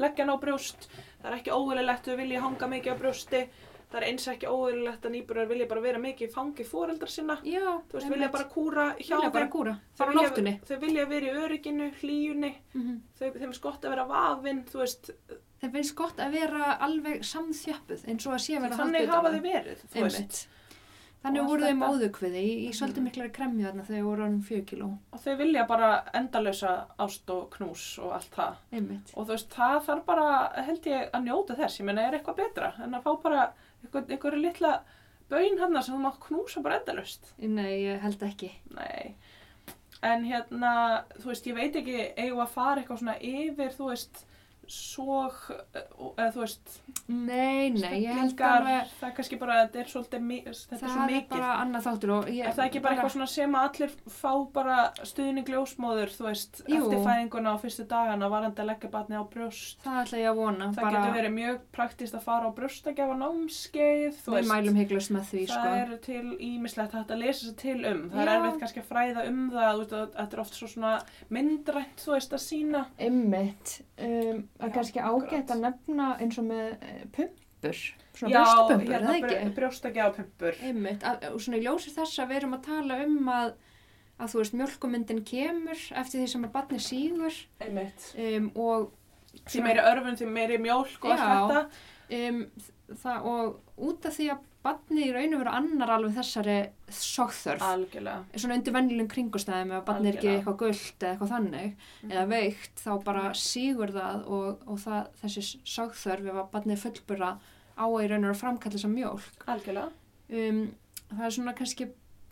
leggja hann á brjóst það er ekki óeðlilegt að vilja hanga mikið á brjósti það er eins ekki óeðlilegt að nýburar vilja bara vera mikið fangi fóreldra sinna Já, þú veist, vilja bara kúra hjá vilja bara kúra. Fara nóttunni. þau vilja vera í örygginu, hlýjunni Mm þau, þeim er gott að vera vafinn þú veist, Þeim finnst gott að vera alveg samþjöppuð eins og að sé að vera þannig hafa þau verið þú veist. Þannig voru þau móðukviði í, í svolítið Mhm. miklari kremju þarna þegar þau voru hann fjög kíló. og þau vilja bara endalösa ást og knús og allt það Einmitt. og þú veist, það þarf bara, held ég, að njóta þess ég meina, er eitthvað betra en að fá bara einhver, einhverju litla baun hann sem þú mátt knúsa bara endalöst Nei, ég held ekki. nei en hérna, þú veist, ég veit ekki eigum við að fara eitthvað svona yfir þú veist, sóg eða þú veist, Nei, nei, ég held alveg það er kannski bara þetta er svolítið, þetta er svo það er mikið bara annað þáttur og ég, Er það ekki bara eitthvað svona sem að allir fá bara stuðning ljósmóður, þú veist, Jú. eftir fæðinguna á fyrstu dagana varandi að leggja batni á brjóst? Það ætla ég að vona. Það bara, getur verið mjög praktist að fara á brjóstakjafa námskeið, þú Við veist. mælum hygglust með því, það sko. er til ímislegt að lesa sér til um. Það er Já. erfitt kannski að fræða um það, að þetta er oft svo svona myndrænt, þú veist, að sína. Einmitt. Um, Já, að kannski ágætt að nefna eins og með uh, pumpur. Svona Já, brjóstapumpur, hérna er það ekki? brjóstakjafapumpur. Einmitt. Að, og svona í ljósi þess að við erum að tala um að að þú veist, mjölkumyndin kemur eftir því sem að barni sígur um, og Því meiri örfun, því meiri mjólk og allt Já. þetta. um, það, og út af því að barni í raun og veru annar alveg þessari sókþörf Algjörlega. svona undir venjulegum kringustæðum ef barni er ekki eitthvað gullt eða eitthvað þannig eða veikt þá bara sígur það og, og það, þessi sókþörf ef að barni er fullbura á að í raun og veru framkalla þessa mjólk Algjörlega. um, það er svona kannski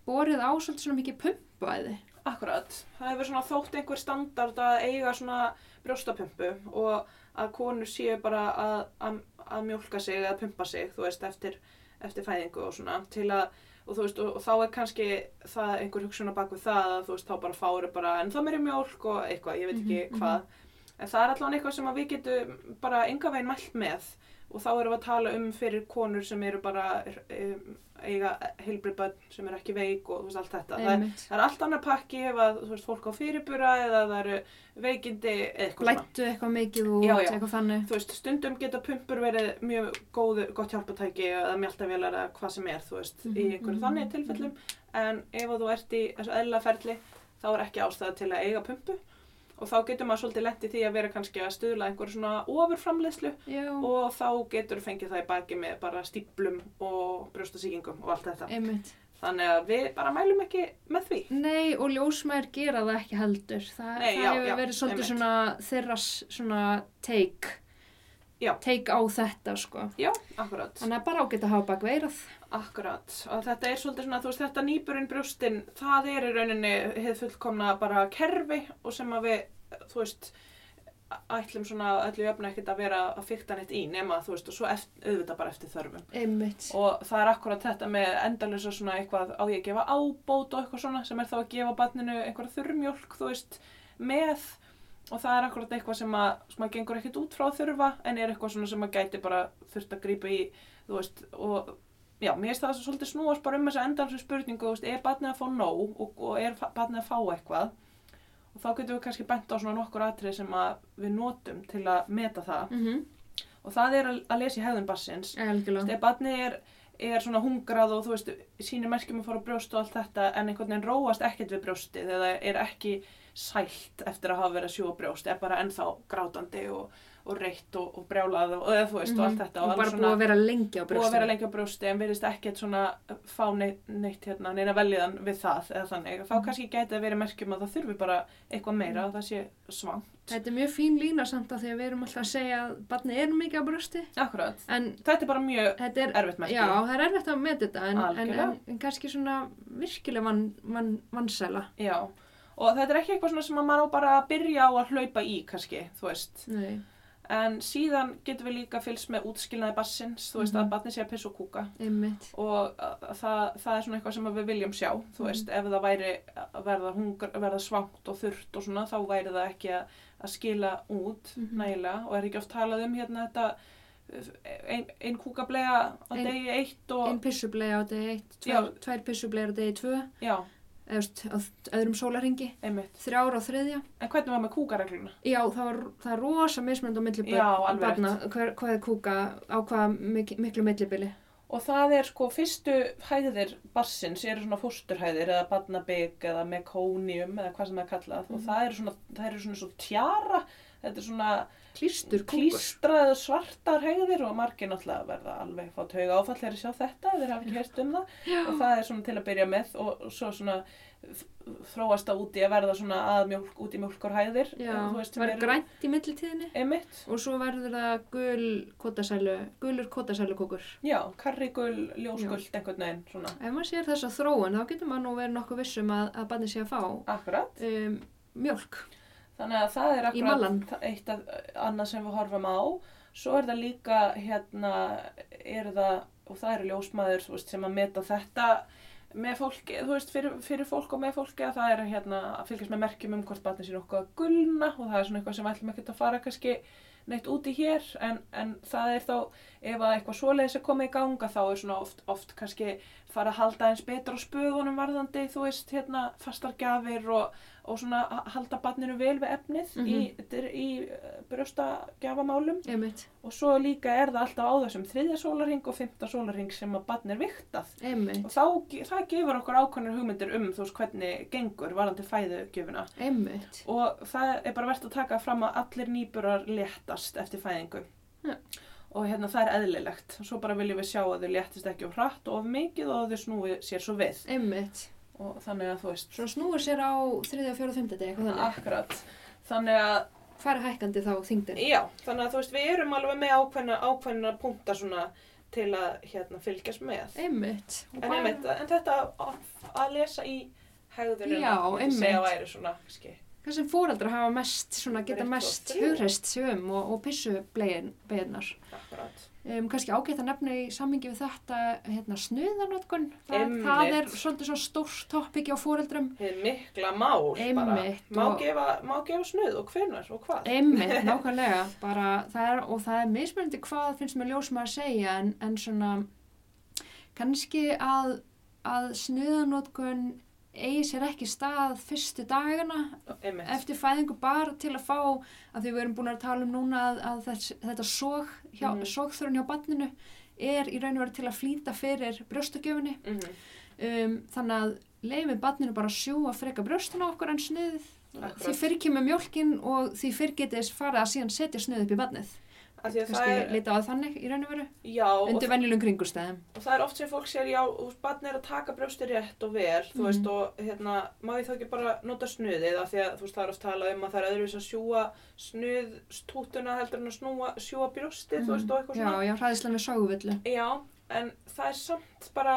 borið á svolítið svona mikið pumpaði Akkurat. Það hefur svona þótt einhver standard að eiga svona brjóstapumpu og að konur séu bara að, að, að mjólka sig eða pumpa sig, þú veist, eftir, eftir fæðingu og svona til að og þú veist, og, og þá er kannski það einhver hugsun á baku það að þú veist, þá bara fáru bara en þá meiri mjólk og eitthvað, ég veit ekki Mhm, hvað. En það er allavega eitthvað sem að við getum bara enga veginn mælt með og þá erum við að tala um fyrir konur sem eru bara um, eiga heilbrið börn sem eru ekki veik og þú veist allt þetta. Það, er- það er allt annar pakki ef að þú veist fólk á fyrirbura eða það eru veikindi eða eitthvað svona. Lættu eitthvað mikið út, Já, já. eitthvað þannig. Þú veist stundum geta pumpur verið mjög góð, gott hjálpatæki eða mjáltavélar eða hvað sem er þú veist í Mhm, einhverju mhm, þannig tilfellum. En ef þú ert í þessu eðla ferli þá er ekki ástæða til að eiga pumpu og þá getur maður svolítið lent í því að vera kannski að stuðla einhverju svona ofurframleiðslu Já, og þá getur fengið það í baki með bara stíplum og brjóstasíkingum og allt þetta einmitt Þannig að við bara mælum ekki með því. Nei, og ljósmaður gera það ekki heldur. Þa, Nei, það já, hefur já, verið svolítið einmitt. svona þeirra svona take, Já. take á þetta, sko. Já, akkurat. Þannig að bara ágætt að hafa bak veirað. Akkurat. Og þetta er svolítið svona, þú veist, þetta nýburinn brjóstin, það er í rauninni hefð fullkomna bara kerfi og sem að við, þú veist, ætlum svona öllu jöfna ekkert að vera að fykta neitt í nema, þú veist, og svo eftir, auðvitað bara eftir þörfum. Einmitt. Og það er akkurat þetta með endalisa svona eitthvað á ég að gefa ábót og eitthvað svona sem er þá að gefa barninu einhverja þurrmjólk, þú veist, með og það er akkurat eitthvað sem að, sem að gengur ekkert út frá að þurfa en er eitthvað svona sem að gæti bara þurft að grípa í, þú veist, og já, mér finnst það svolítið snúast bara um þessa endalisa spurningu, þú veist, er barnið að fá nóg og, og er barnið að fá eitthvað? Og þá getum við kannski bent á svona nokkur atrið sem að við notum til að meta það. Mm og það er að, að lesa í hegðun barsins Algjörlega. Þegar barnið er, er svona hungrað og þú veist, sínir merkjum að fara á brjóst og allt þetta en einhvern veginn róast ekkert við brjóstið eða er ekki sælt eftir að hafa verið að sjúga brjóst, er bara ennþá grátandi og, og reitt og, og brjálað og, eða þú veist og allt þetta Mhm. Og og bara búið að vera lengi á búið að vera lengi á brjósti en virðist ekkert svona fá neitt, neitt hérna, neina veljiðan við það eða þannig, þá Mhm. kannski gæti að vera merkjum að það þurfi bara eitthvað meira að það sé svang. Þetta er mjög fín lína samt að því að við erum alltaf að segja að barnið er mikið á brjósti. Akkurat, En þetta er bara mjög þetta er, erfitt merki. já, það er erfitt að með þetta en, en, en, en kannski svona virkilega van, van, vansæla. Og þetta er ekki eitthvað svona sem að maður á bara að byrja á að hlaupa í kannski, þú veist. Nei, En síðan getum við líka fylgst með útskilnaði bassins, þú veist Mhm. að barnið sé að pissa og kúka einmitt. og að, það, það er svona eitthvað sem við viljum sjá, þú Mhm. veist, ef það væri að verða, verða svangt og þurrt og svona, þá væri það ekki að, að skila út Mhm. nægilega og er ekki oft talað um hérna þetta ein, ein kúkablega á Ein- degi eitt og, Einn pissubleið á degi eitt, tvær, tvær pissubleiðar á degi tvö, já, eða öðrum sólarringi, einmitt. þrjár á þriðja. En hvernig var með kúkaregluna? Já, það, var, það er rosa mismönd á milli Já, alveg barna, hver, hvað er kúka, á hvað mik miklu millibili. Og það er sko fyrstu hæðir barsins eru svona fósturhæðir eða barnabygg eða mekónium eða hvað sem það er kallað og Mhm. það eru svona, það eru svona svo tjara, þetta er svona Klístur klístraðu svartar hæðir og margir náttúrulega verða alveg fá tauga áfall þegar þeir sjá þetta, þeir hafa ekki hert um það. Já. og það er svona til að byrja með og svo svona þróast það út í að verða svona að mjólk, út í það sem var eru- grænt í millitíðinni. Einmitt, og svo verður það gul kótasælu, gulur kótasælu kúkur. já, karrigul, ljósguld einhvern veginn, svona, Ef maður sér þessa þróun þá getur maður nú verið nokkuð vissum að, að barnið sé að fá um, mjölk. Þannig að það er akkurat eitt af annað sem við horfum á. Svo er það líka, hérna, er það, og það eru ljósmaður veist, sem að meta þetta með fólki, þú veist, fyrir, fyrir fólk og með fólki að það er hérna að fylgjast með merkjum um hvort barnið sé nokkuð að gulna og það er svona eitthvað sem við ætlum ekkert að fara kannski neitt úti hér en, en það er þá, ef að eitthvað svoleiðis er komið í ganga þá er svona oft, oft kannski fara að halda eins betur á spöðunum varðandi, þú veist, hérna fastar gjafir og, og svona að halda barninu vel við efnið í, í brjóstagjafamálum. Einmitt, og svo líka er það alltaf á þessum þriðja sólarring og fymta sólarring sem að barn er viktað. Einmitt, og þá, það gefur okkur ákveðnir hugmyndir um þú veist hvernig gengur varðandi fæðugjöfuna einmitt. og það er bara verðt að taka fram að allir nýburar léttast eftir fæðingu. Já. Og hérna það er eðlilegt svo bara viljum við sjá að þau léttist ekki of hratt og of mikið og þau snúi sér svo við Einmitt. og þannig að þú veist Svo snúur sér á þriðja, fjóra, fymta eitthvað þannig. akkurat þannig að Færi hækkandi þá þingdin. já, þannig að þú veist við erum alveg með ákveðna, ákveðna punkta svona til að hérna fylgjast með Einmitt. Og en, bara- einmitt, en þetta að, að lesa í hegðunum Já, einmitt. Svona Hvað sem fóreldrar hafa mest, svona geta mest hugreist sig um og, og pissu beginnar. akkurat Um, kannski ágætt að nefna í sammingi við þetta hérna, snuðanótkun. Það, það er svolítið svo stórt toppiki á fóreldrum. Hið mikla mál bara. Einmitt, Má, og- gefa, má gefa snuð og hvenar og hvað? Einmitt, (laughs) nákvæmlega. Bara, það er, og það er mismunandi hvað finnst mér ljósum að segja en, en svona kannski að, að snuðanótkun eigi sér ekki stað fyrstu dagana Einmitt. eftir fæðingu bara til að fá að því við erum búin að tala um núna að, að þess, þetta sóg hjá, Mhm. sógþörun hjá barninu er í raun og veru til að flýta fyrir brjóstagjöfunni Mhm. um, þannig að leiðum barninu bara að sjúa freka brjóstuna okkur en Akkurat. því fyrir kemur mjólkin og því fyrir getið þess farið að síðan setja snuð upp í barnið kannski lita á þannig í raun og veru, já, undir venjulegum kringustæðum. og það er oft sem fólk sér, já, barn er að taka brjósti rétt og vel, þú Mhm. veist, og hérna, má ég þá ekki bara nota snuðið, af því að, þú veist, það er oft talað um að það er öðruvis að sjúa snuðstútuna heldur en að snúa, sjúa brjóstið, þú veist, og eitthvað Já, svona. já, hræðislega með ságuvillu. Já, en það er samt bara,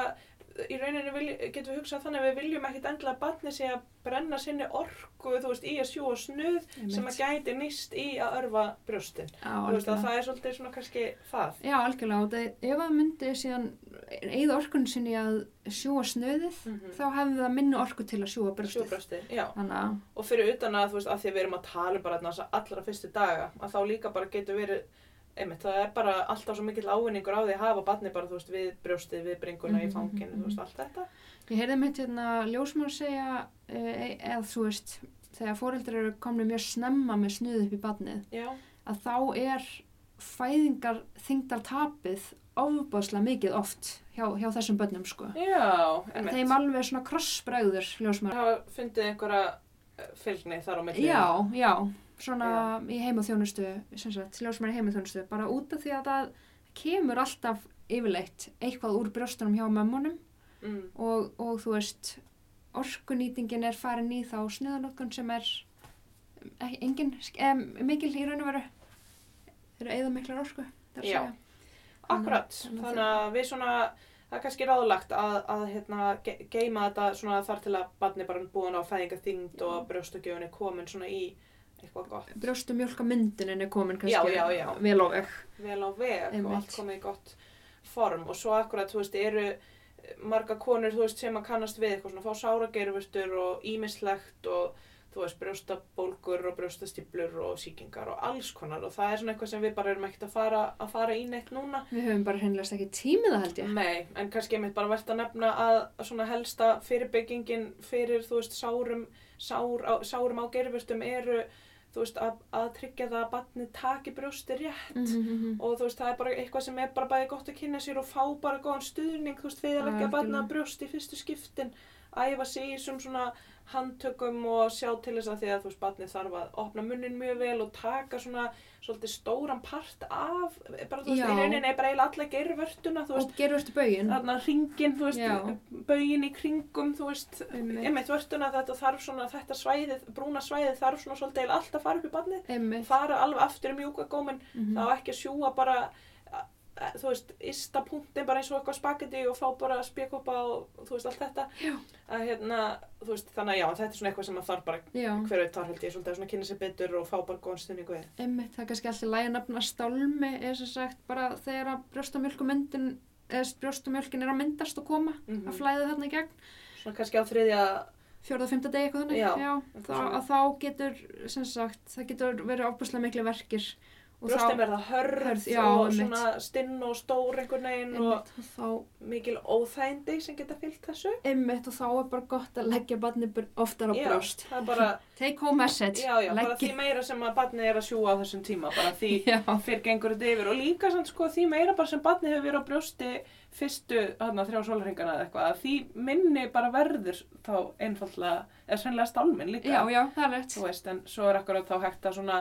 í rauninni vilj, getum við hugsað þannig að við viljum ekkit endilega að barni sé að brenna sinni orku, veist, í að sjúa snuð sem að gæti nýst í að örfa brjóstin. Að það er svolítið svona kannski það. Já, algjörlega, og það, ef það myndi síðan eigða orkun sinni að sjúa snöðið, Mm þá hefði það minni orku til að sjúa brjóstið. Þannig að, Og fyrir utan að, veist, að því að við erum að tala um bara allra fyrstu daga, að þá líka bara getur verið, einmitt, það er bara alltaf svo mikill ávinningur á því að hafa barni bara, þú veist, við brjóstið, við bringuna í Mhm, fanginu, mhm, þú veist, allt þetta. ég heyrði mitt hérna ljósmár segja, e, eða þú veist, þegar fóreldrar eru komni mjög snemma með snuð upp í badnið, Já, að þá er fæðingar þingdartapið ofbáslega mikið oft hjá, hjá þessum börnum, sko. já, einmitt. Þeim alveg svona krossbræður, ljósmár. hafa fundið einhverja eh, fylgni þar á milli. Já, já, svona í heimaþjónustu, sem sagt, ljósmæri heimaþjónustu, bara út af því að það kemur alltaf yfirleitt eitthvað úr brjóstunum hjá mömmunum Mm. og, og þú veist, orkunýtingin er farin í þá sniðanotkun sem er engin, em, mikil í raun og veru, þeir eru eða miklar orku, Já. Akkurat, Þannig að þannig að við svona, það er kannski ráðlagt að, að hérna, ge geima þetta svona þar til að barni bara búin á fæðingaþyngd og brjóstugjöfun er komin svona í eitthvað gott. Brjóstu mjölka myndunin er komin kannski Já, já, já. vel á veg. Vel á veg og Einmitt. allt komið í gott form og svo akkurat, þú veist, eru marga konur, þú veist, sem að kannast við eitthvað svona, fá sárageirvustur og ímislegt og þú veist, brjóstabólgur og brjóstastýblur og sýkingar og alls konar og það er svona eitthvað sem við bara erum ekkert að fara, að fara í neitt núna. Við höfum bara hreinlega ekki tímið það held ég. Nei, en kannski einmitt bara verðt að nefna að svona helsta fyrirbyggingin fyrir, þú veist, sárum, sár, á, sárum á gerfustum eru, þú veist, að, að tryggja það að batni taki brjósti rétt Mm -hmm. og þú veist, það er bara eitthvað sem er bara bæði gott að kynna sér og fá bara góðan stuðning, þú veist, við að leggja Algjörlega. batna brjóst í fyrstu skiptin, æfa sig í svona handtökum og sjá til þess að því að þú veist, batni þarf að opna munnin mjög vel og taka svona svolítið stóran part af, bara þú veist, í rauninni er bara eiginlega alla gervörtuna, þú veist, Og gerurstu baugin. þarna ringin, þú veist, Já. baugin í kringum, þú veist, Einmitt. vörtuna þetta þarf svona, þetta svæðið, brúna svæðið þarf svona svolítið eiginlega allt að fara upp í barnið, fara alveg aftur í mjúka góminn, Mhm. þá ekki að sjúga bara, þú veist, ysta punktin bara eins og eitthvað spagetti og fá bara spjekopa og þú veist, allt þetta, Já. að hérna, veist, þannig að já, þetta er svona eitthvað sem að þarf bara, Já, hver veit þar held ég, svolítið að svona kynna sér betur og fá bara góðan stuðningu við. einmitt, það er kannski alltaf lægi að stálmi er sem sagt bara þegar að brjóstamjölkumyndin eða brjóstamjölkin er að myndast og koma Mm að flæða þarna í gegn Svona kannski á þriðja, fjórða og fymta degi eitthvað þannig Já, þá, eitthvað svona. að þá getur sem sagt, það getur verið ofbúslega miklu verkir þá, verða hörð já, og einmitt. svona stinn og stór einhvern veginn og einmitt, og þá mikil óþægindi sem geta fyllt þessu. einmitt og þá er bara gott að leggja barni oftar á Já, er bara, (laughs) take home message já, já, bara Leggja- því meira sem að barnið er að sjúga á þessum tíma, bara því (laughs) já, fyrr gengur þetta yfir. Og líka samt sko því meira bara sem barnið hefur verið á brjósti fyrstu þarna þrjá sólringana eða eitthvað, að því minni bara verður þá einfallega, eða sennilega stálminn líka, já, já, það er rétt. Þú veist, en svo er akkurat þá hægt að svona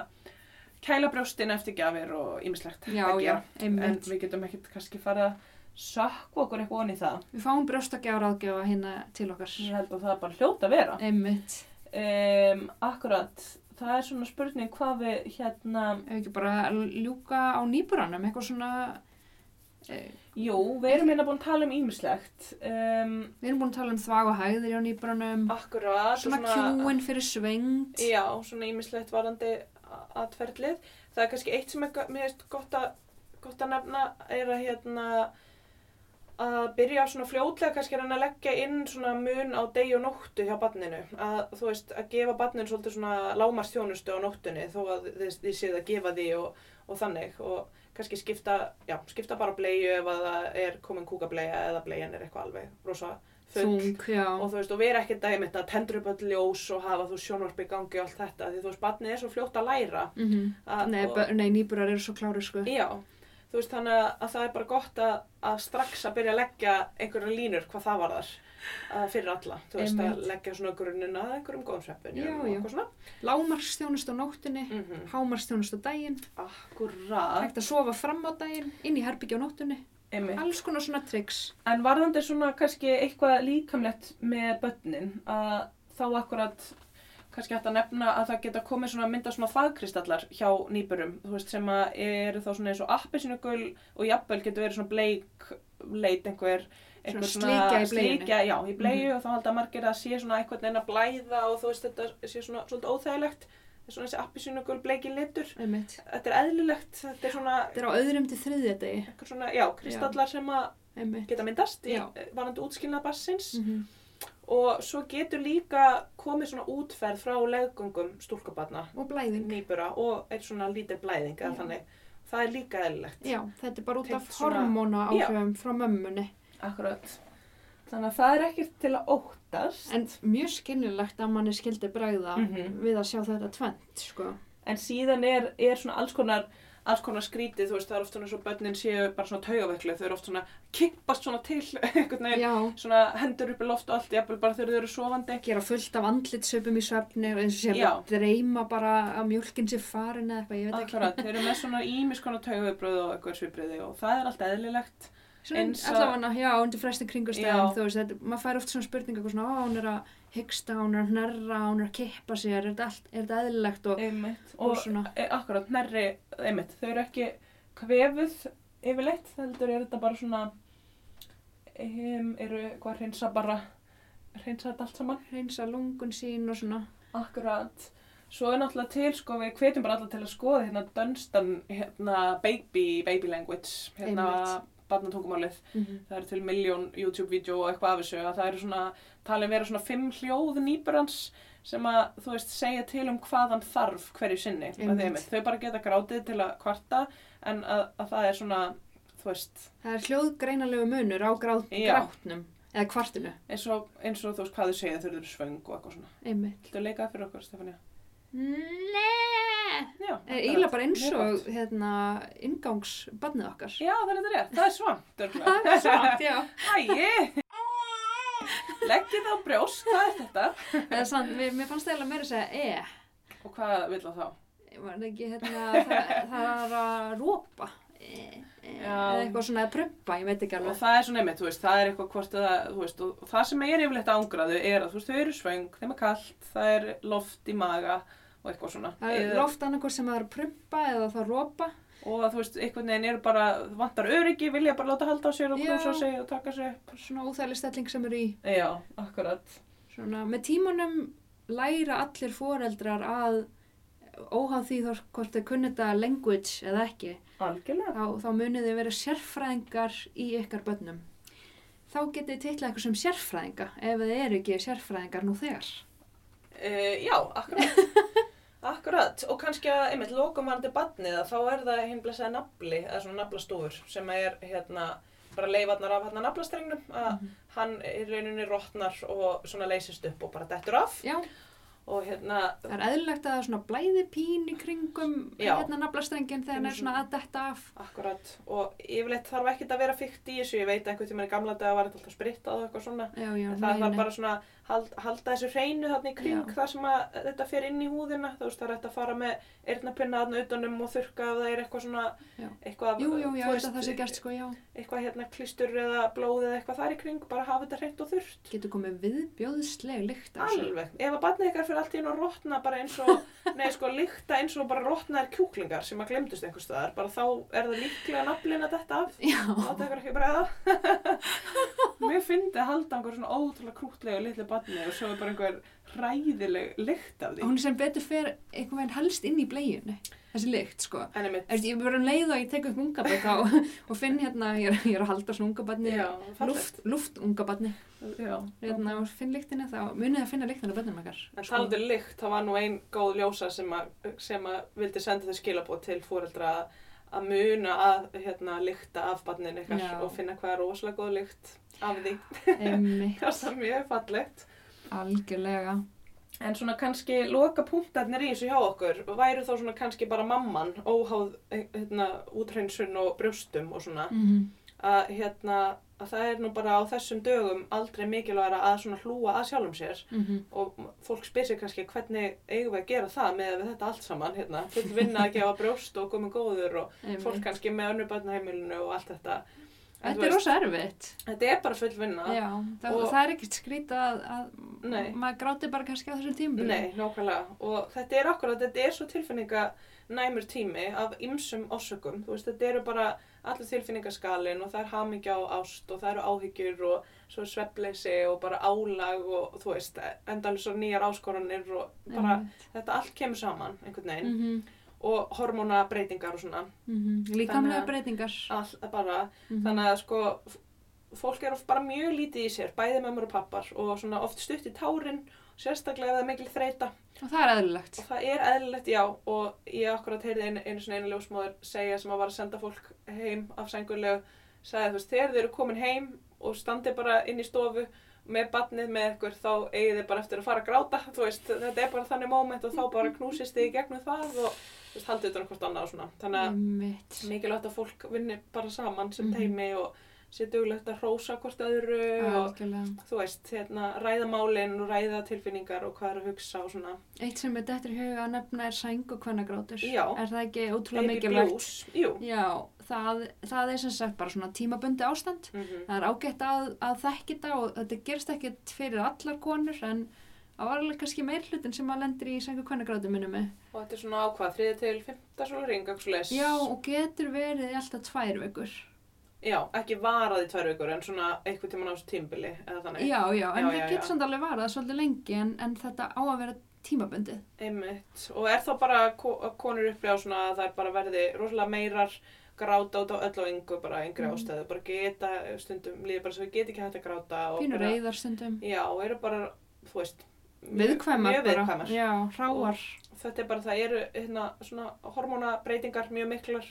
kæla brjóstin eftir gjafir og ýmislegt já, að gera, en við getum ekkert kannski farið að sökku okkur eitthvað onni það, við fáum brjóstakjára ágjafa hérna til okkar. Ég held að það er bara hljóta að vera. einmitt. Um, akkurat, það er svona spurning hvað við hérna, ef ekki bara ljúka á nýburanum? Eitthvað svona e, jú, við erum hérna búin að tala um ýmislegt, um, við erum búin að tala um þvag og hægðir á nýburanum. akkurat, og svona kjúin fyrir svengt Já, svona ýmislegt varandi aðferðlið. Það er kannski eitt sem er, mér finnst gott gott að nefna er að hérna að byrja svona fljótlega kannski að leggja inn svona mun á degi og nóttu hjá barninu. Að þú veist, að gefa barninu svolítið svona lámarstjónustu á nóttunni þó að þið, þið séð að gefa því og, og þannig og kannski skipta, já, skipta bara bleiu ef að það er komin kúkableia eða bleian er eitthvað alveg rosa þung, og þú veist, og vera ekkert að einmitt að tendur upp öll ljós og hafa þú sjónvarp í gangi og allt þetta, því þú veist, barnið er svo fljótt að læra mm að, nei, og, nei, nýburar eru svo klári sko. Já, þú veist þannig að, að það er bara gott að, að strax að byrja að leggja einhverja línur hvað það var þar fyrir alla, þú veist að Einmitt. leggja svona grunninn að einhverjum góðum sveppin Já, og já. eitthvað svona. Lámarstjónust á nóttunni, mm -hmm. hámarstjónust á daginn, Akkurat. Hægt að sofa fram á daginn, inn í herbyggja á nóttunni, Einmitt. alls konar svona triks. En varðandi svona kannski eitthvað líkamlegt með börnin að þá akkurat kannski hægt að nefna að það geta komið svona mynda svona þagkristallar hjá nýburum þú veist sem að eru þá svona eins og appisinugul og jafnvel getur verið svona bleik leit einhver einhver Svona sleikja í bleiunni. sleikja, já, í bleiu og þá halda margir að sé svona einhvern veginn að blæða og þú veist þetta sé svona svolítið óþægilegt svona þessi appisinugul bleiki litur Einmitt. þetta er eðlilegt, þetta er svona Þetta er á öðrum til þriðja degi. svona, já, kristallar sem að Einmitt. geta myndast í Já. varandi útskilnað bassins Mm og svo getur líka komið svona útferð frá leggungum stúlkubarna, Og blæðing. nýbura og er svona lítil blæðing Já. Það er líka eðlilegt. Já, þetta er bara út af hormóna áhrifum frá mömmunni. Akkurat. Þannig að það er ekkert til að óttast. En mjög skinnilegt að manni skildi bregða Mhm. við að sjá þetta tvent, sko. En síðan er, er svona alls konar, alls konar skrítið, þú veist, það er oft svona svo börnin séu bara svona taugaveklu, þau eru oft svona kippast svona til (laughs) einhvern veginn, Já, svona hendur upp í loft og allt, jafnvel bara þegar þau eru sofandi. gera fullt af andlitsöpum í svefni og eins og sé Já. að dreyma bara að mjölkin sé farin eða eitthvað, ég veit ekki. Akkurat, þeir eru með svona ímis konar taugavibröð og eitthvað svipriði og það er allt eðlilegt. Allavega, já, undir flestum kringustæðum, þú veist, þetta, maður fær oft svona spurninga, svona, ó, hún er að hyggsta, hún er að hnerra, hún er að kippa sér, er þetta, er eðlilegt og, Einmitt. og, Og, svona, e, akkurat, nærri, einmitt, þau eru ekki kvefuð yfirleitt, heldur er þetta bara svona, um, eru hvað hreinsa bara, hreinsa þetta allt saman. hreinsa lungun sín og svona, Akkurat. Svo er náttúrulega til, sko, við hvetjum bara alla til að skoða hérna Dunstan, hérna baby, baby language, hérna Einmitt. Barnatungumálið. mm Það eru til miljón YouTube-vídeó og eitthvað af þessu að það eru svona, talin vera svona fimm hljóð nýburans sem að, þú veist, segja til um hvað hann þarf hverju sinni. Þau bara geta grátið til að kvarta en að, að það er svona, þú veist, það er hljóðgreinalegu munur á grát, grátnum, eða kvartinu, eins og, eins og þú veist hvað þau segja þau eru svöng og eitthvað svona. einmitt. Viltu leika það fyrir okkur, Stefania? Nei! Já. Er eiginlega bara eins og, hérna, ingangsbannið okkar. Já, það er þetta rétt. Það er svangt, Það er (laughs) svart, já. Æi! Leggið það á brjóst, hvað er þetta? Eða sann, mér, mér fannst það eiginlega meira að segja e. Og hvað vil það þá? Ég var ekki, hérna, það, það er að rópa. E, e, eða eitthvað svona að prumpa, ég veit ekki Og alveg. það er svona einmitt, veist, það er eitthvað hvort að veist, og það sem er yfirleitt ángraðu er að, veist, þau eru svöng, þeim er kallt, það er loft í maga og eitthvað svona. Það er Eða- loft annarkor sem það er að prumpa eða það. Og að, þú veist, einhvern veginn eru bara, vantar öryggi, vilja bara láta halda á sér og knúsa sig og taka sig. upp. Svona óþægileg stelling sem er í. Já, akkurat. Svona, með tímanum læra allir foreldrar að óháð því þó hvort þau kunni þetta language eða ekki, Algjörlega. þá, þá munið þið vera sérfræðingar í ykkar börnum. Þá getið þið titla eitthvað sem sérfræðinga ef þið eru ekki sérfræðingar nú þegar. Uh, já, akkurat. (laughs) akkurat. Og kannski að, einmitt, lokum hann til badnið að þá er það hinn blessaði nafli, eða svona naflastúfur, sem er, hérna, bara leifarnar af hérna naflastrengnum, að Mhm. hann í rauninni rotnar og svona leysist upp og bara dettur af. Já, Og hérna, það er eðlilegt að það er svona blæði pín í kringum Já. hérna naflastrengin þegar hann er svona að detta af. akkurat, og yfirleitt þarf ekkert að vera fyrt í þessu, ég veit að einhvern tímann í gamla daga var þetta alltaf sprittað og eitthvað svona. Já, já, En það nei, þarf nei. bara svona hald, halda þessu hreinu þarna í kring þar sem að þetta fer inn í húðina. Þú veist það er hægt að fara með eyrnapinna þarna utanum og þurrka ef það er eitthvað svona Já. eitthvað, Jú, jú, já, þetta sé gert sko, eitthvað hérna klístur eða blóð eða eitthvað þar í kring bara hafa þetta hreint og þurrt. Getur komið viðbjóðsleg lykt alveg, ef að barnið ykkar fyrir allt í einu að rotna bara eins og, (laughs) nei sko líkta eins og bara rotnaðir kjúklingar sem að glemdust einhvers staðar, bara þá er það líklega naflin að þetta af. Já, Láta ykkur ekki bregða. (laughs) Mér fyndi að halda einhver svona ótrúlega krútlegu litlu barni og svo er bara einhver hræðileg lykt af því. hún sem betur fer einhvern veginn helst inn í bleiunni, þessi lykt sko. En einmitt, Eftir, ég verður um leið og ég tek upp ungaböð og, (laughs) og finn hérna, ég er, ég er að halda svona ungabarni, já, luft, ungabarni, Já. hérna, og finn lyktina þá, munið að finna lyktina bönnum okkar. En talandi um lykt, það var nú ein góð ljósa sem að, sem að vildi senda þau skilabóð til fóreldra að- að muna að hérna, lykta af barnin ykkar Já. og finna hvað er rosalega góð lykt af því. (laughs) Það er mjög fallegt. algjörlega. En svona kannski loka punktarnir í þessu hjá okkur væru þá svona kannski bara mamman óháð hérna, úthreinsun og brjóstum og svona Mhm. að hérna að það er nú bara á þessum dögum aldrei mikilvægra að svona hlúa að sjálfum sér Mhm. og fólk spyr sér kannski hvernig eigum við að gera það með þetta allt saman hérna, full vinna að gefa brjóst og komið góður og fólk Einmitt. kannski með önnur börnaheimilinu og allt þetta Þetta er rosa erfitt. þetta er bara full vinna Já, það, Og- það er ekkert skrítið að, að Nei. maður gráti bara kannski á þessum tímum. Nei, nákvæmlega og þetta er akkurat, þetta er svo tilfinninganæmur tími af ymsum ásökum, þú veist, þetta eru bara allir tilfinningaskalin og það er hamingja og ást og það eru áhyggjur og svo svefleysi og bara álag og þú veist, endalur svo nýjar áskoranir og bara þetta allt kemur saman einhvern veginn Mm og hormónabreitingar og svona, Líkamlega Þannig að- breytingar. bara, Mhm. þannig að sko fólk er oft bara mjög lítið í sér, bæði mömmur og pappar og svona oft stutt í tárin, sérstaklega ef það er mikil þreita Og það er eðlilegt. Og það er eðlilegt, já, og ég akkurat heyrði einu, einu svona einu ljósmóður segja sem að var að senda fólk heim af sængulegu, sagði þú veist, þegar þið eru komin heim og standið bara inn í stofu með badnið með ykkur, þá eigið þið bara eftir að fara að gráta, veist, þetta er bara þannig moment og þá bara knúsist þið í gegnum það og haldið þetta hvort annað og svona. Þannig að mikilvægt að fólk vinni bara saman sem Mhm. teimi og sé duglegt að hrósa hvort öðru og Algjörlega. þú veist, hérna, ræða málin og ræða tilfinningar og hvað er að hugsa og svona. Eitt sem er dettur í huga að nefna er sæng og kvennagrátur. Já. Er það ekki ótrúlega mikilvægt? blues, jú. Já, það, það er sem sagt bara svona tímabundi ástand. Mm Það er ágætt að, að þekki þetta og þetta gerist ekkert fyrir allar konur en það var alveg kannski meir hlutin sem að lendir í sæng og kvennagrátur minnum mig. Og þetta er svona ákvað, þriði til fymta sólring, eitthvað svo leis. Já, og getur verið alltaf tvær vikur. Já, ekki varað í tvær vikur, en svona eitthvað tíman á þessu tímbili, eða þannig. Já, já, en það getur samt alveg varað svolítið lengi en, en þetta á að vera tímabundið. Einmitt. Og er þá bara konur upplifa svona að það er bara verði rosalega meirar gráta út á öll og yngu, bara yngri Mhm. ástæðu, bara geta stundum, líður bara svo við get ekki hægt að gráta og Pínur bara, reyðar stundum. já, og eru bara, þú veist, Viðkvæmar mjög viðkvæmar. Já, hráar. Þetta er bara, það eru hérna svona hormónabreitingar mjög miklar,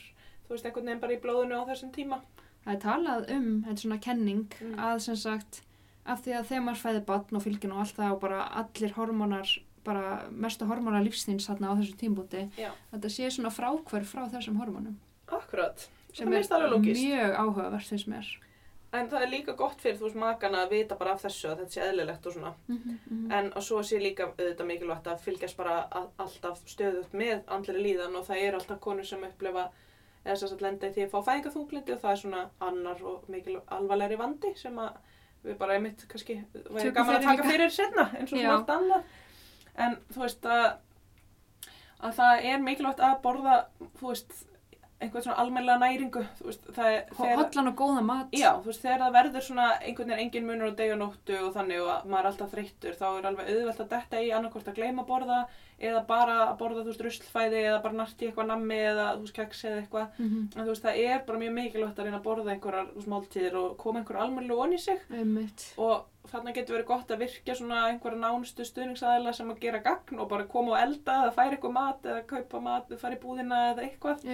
þú veist, einhvern veginn bara í blóðinu á þessum tíma. Það er talað um, þetta er svona kenning, Mm. að sem sagt, af því að þegar maður fæði batn og fylgin og allt það og bara allir hormónar, bara mestu hormónar lífsþins þarna á þessu tímbúti, þetta sé svona frákvörf frá þessum hormónum. Akkurat. Sem Það er mjög áhugavert finnst mér. En það er líka gott fyrir þú veist makana að vita bara af þessu að þetta sé eðlilegt og svona. Mm -hmm. En að svo sé líka auðvitað mikilvægt að fylgjast bara að, alltaf stöðut með andleri líðan og það er alltaf konur sem upplefa eða þess að lenda í því að fá fæðingaþunglindi og það er svona annar og mikil alvarlegri vandi sem að við bara einmitt kannski væri gaman að taka fyrir setna eins og svona allt annað. En þú veist að, að það er mikilvægt að borða, þú veist, einhvern svona almennlega næringu, veist, Hollan og góða mat. Já, þú veist, þegar það verður svona einhvern veginn engin munur á deg og nóttu og þannig og að maður er alltaf þreyttur, þá er alveg auðvelt að detta í annarkvort að gleyma að borða eða bara að borða, þú veist, ruslfæði eða bara narti eitthvað nammi eða, þú veist, keks eða eitthvað. Mm En þú veist, það er bara mjög mikilvægt að reyna að borða einhverjar þú veist, máltíðir og koma einhverju almennilega onni sig Einmitt. og þarna getur verið gott að virkja svona einhverja nánustu stuðningsaðila sem að gera gagn og bara koma og elda eða færa eitthvað mat eða kaupa mat, fara í búðina eða eitthvað.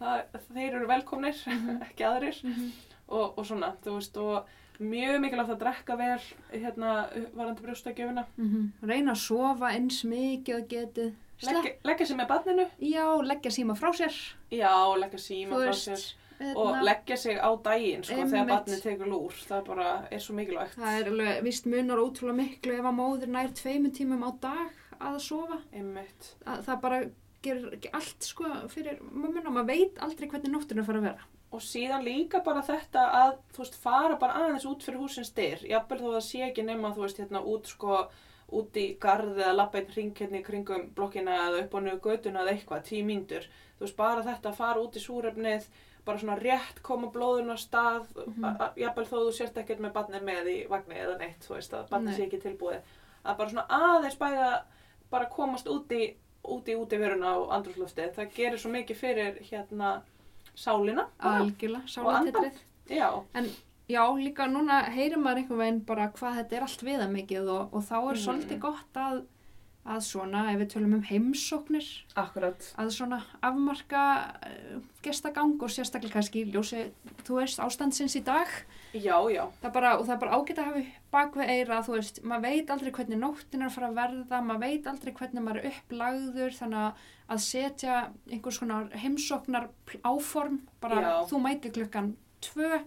Það, þeir eru velkomnir, Mhm. (laughs) ekki aðrir Mm og, og svona, þú veist, og mjög mikilvægt að drekka vel hérna varandi brjóstakjöfuna. Reyna að sofa eins mikið getið. Slepp. Leggja, leggja sig með barninu, Já, leggja síma frá sér. já, leggja síma frá sér og leggja sig á daginn, sko, þegar Einmitt. barnið tekur lúr. Það er bara, er svo mikilvægt. Það er alveg, víst munar ótrúlega miklu ef að móðir nær tveimur tímum á dag að sofa. Einmitt. Að, það bara gerir allt sko fyrir mömmuna. Maður veit aldrei hvernig er að fara að vera. Og síðan líka bara þetta að, þú veist, fara bara aðeins út fyrir húsins styr. Jafnvel þó það sé ekki nema, þú veist, hérna út, sko, út í garð eða labba einn hring hérna í kringum blokkina eða upp á njög götuna eða eitthvað, tíu mínútur. Þú veist, bara þetta að fara út í súrefnið, bara svona rétt koma blóðun á stað, a- a- jafnvel þó þú sért ekkert með barnið með í vagni eða neitt, þú veist, að barnið sé ekki tilbúið. Að bara svona aðeins bæða, bara komast út í, út í útiveruna og andrúsluftið. Það gerir svo mikið fyrir, hérna, sálina. Algjörlega, andan. sálartitrið. Já, líka núna heyrir maður einhvern veginn bara hvað þetta er allt viða mikið og, og þá er Mhm. svolítið gott að að svona, ef við tölum um heimsóknir, Akkurat. að svona afmarka uh, gestagang og sérstaklega kannski ljósi, þú veist, ástandsins í dag. Já, já. Það bara, og það er bara ágætt að hafa bak við eira, þú veist, maður veit aldrei hvernig nóttin er að fara að verða, maður veit aldrei hvernig maður er upplagður, þannig að- að setja einhvers konar heimsóknar áform, bara Já. þú mæti klukkan tvö,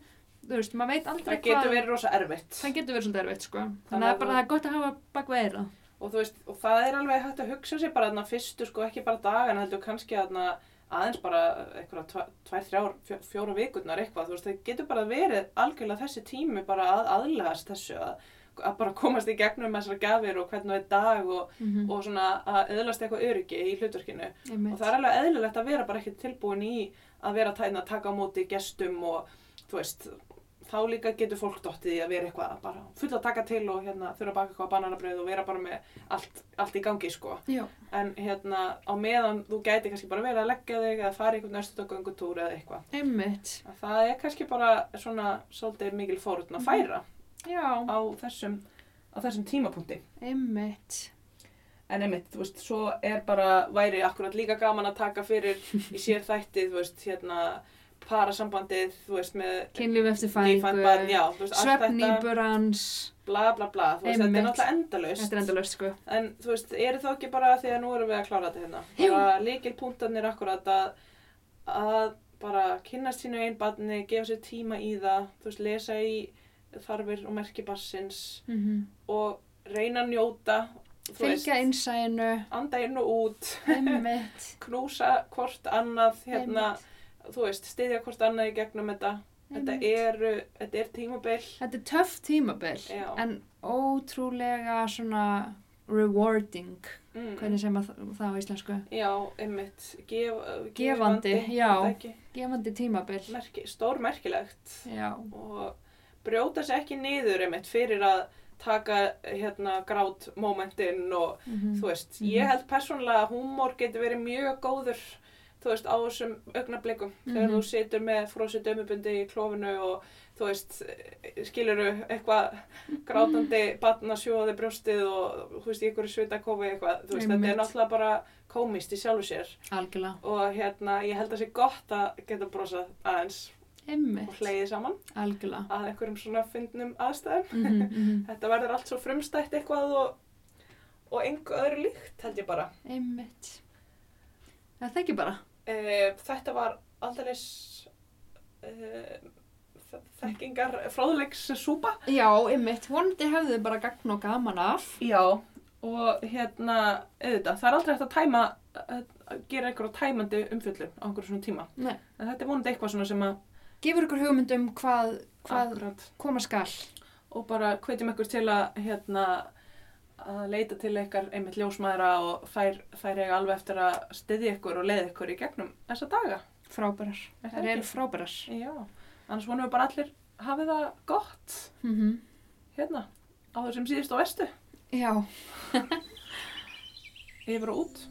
þú veist, maður veit aldrei Það getur verið rosa erfitt. það getur verið svolítið erfitt, sko. Þannig Þannig að að bara þú- það er gott að hafa bak við eira. Og þú veist, og það er alveg hægt að hugsa sér bara þarna fyrstu, sko, ekki bara dagan, heldur kannski þarna aðeins bara eitthvað tvær, þrjár, fjó- fjóra vikurnar eitthvað, þú veist, það getur bara verið algjörlega þessi tími bara að aðlagast þessu, að, að bara komast í gegnum þessar gafir og hvernig það er dag og, Mm og svona að eðlast eitthvað öryggi í hlutverkinu. -hmm. Og það er alveg eðlilegt að vera bara ekki tilbúin í að vera tæna að taka á móti gestum og, þú veist, þá líka getur fólk dottið í að vera eitthvað bara full að taka til og hérna þurfa að baka eitthvað bananabröð og vera bara með allt, allt í gangi, sko. Já, En hérna á meðan þú gæti kannski bara verið að leggja þig eða fara í einhvern östutagöngutúr eða eitthvað. einmitt. Að Það er kannski bara svona svolítið mikil fórutn að færa Já, á þessum, á þessum tímapunkti. einmitt. En einmitt, þú veist, svo er bara, væri akkurat líka gaman að taka fyrir í (laughs) sér þætti, þú veist, hérna, parasambandið, þú veist, með Kynlíf eftir fæðingu, barn, já, þú veist, allt þetta, svefnýbur hans, bla bla bla, þú veist, þetta Einmitt. er náttúrulega endalaust. þetta er endalaust, sko. En þú veist, eru þá ekki bara því að nú erum við að klára þetta hérna? Bara líkilpunktarnir akkurat að, að bara kynnast sínu einn barni, gefa sér tíma í það, þú veist, lesa í þarfir og merki barsins Mm og reyna að njóta, Fylgja innsæinu, anda inn og út, einmitt, (laughs) knúsa hvort annað, hérna, þú veist, styðja hvort annað í gegnum þetta. Þetta eru, þetta er tímabil. Þetta er töff tímabil, Já. en ótrúlega svona rewarding, Mm. hvernig sem að það á íslensku, Já, einmitt, Gef, Gefandi, já. er það ekki? gefandi tímabil. Merki, stór merkilegt. Já, og brjóta sér ekki niður einmitt fyrir að taka hérna grát momentin og mm þú veist, Mhm. ég held persónulega að húmór getur verið mjög góður þú veist, á þessum augnablikum þegar Mhm. þú situr með frósi dömubundi í klófinu og þú veist skiluru eitthvað grátandi batna sjóði brjóstið og þú veist, einhverju svitakofi eitthvað, þú veist, þetta er náttúrulega bara komist í sjálfu sér algjörlega, og hérna, ég held að sé gott að geta brosað aðeins og einmitt, hlegið saman algjörlega. að einhverjum svona fyndnum aðstæðum. Mm -hmm, (laughs) Þetta verður allt svo frumstætt eitthvað og, og einhver öðru líkt held ég bara. Einmitt. Það þekki bara. E, þetta var aldrei e, þekkingar fráðuleiks súpa. Já, einmitt. Vonandi hefðu bara gagn og gaman af. Já. Og hérna, auðvitað, það er aldrei hægt að tæma, að gera einhverja tæmandi umfjöllun á einhverju svona tíma. Nei. En þetta er vonandi eitthvað svona sem að, Gefur ykkur hugmyndum hvað, hvað koma skal. og bara hvetjum ykkur til að, hérna, að leita til ykkar einmitt ljósmaðra og þær, þær eiga alveg eftir að styðja ykkur og leiða ykkur í gegnum þessa daga. Frábærar. Það eru frábærar. Já, annars vonum við bara allir hafið það gott Mm hérna á þessum síðust og vestu Já, yfir og út.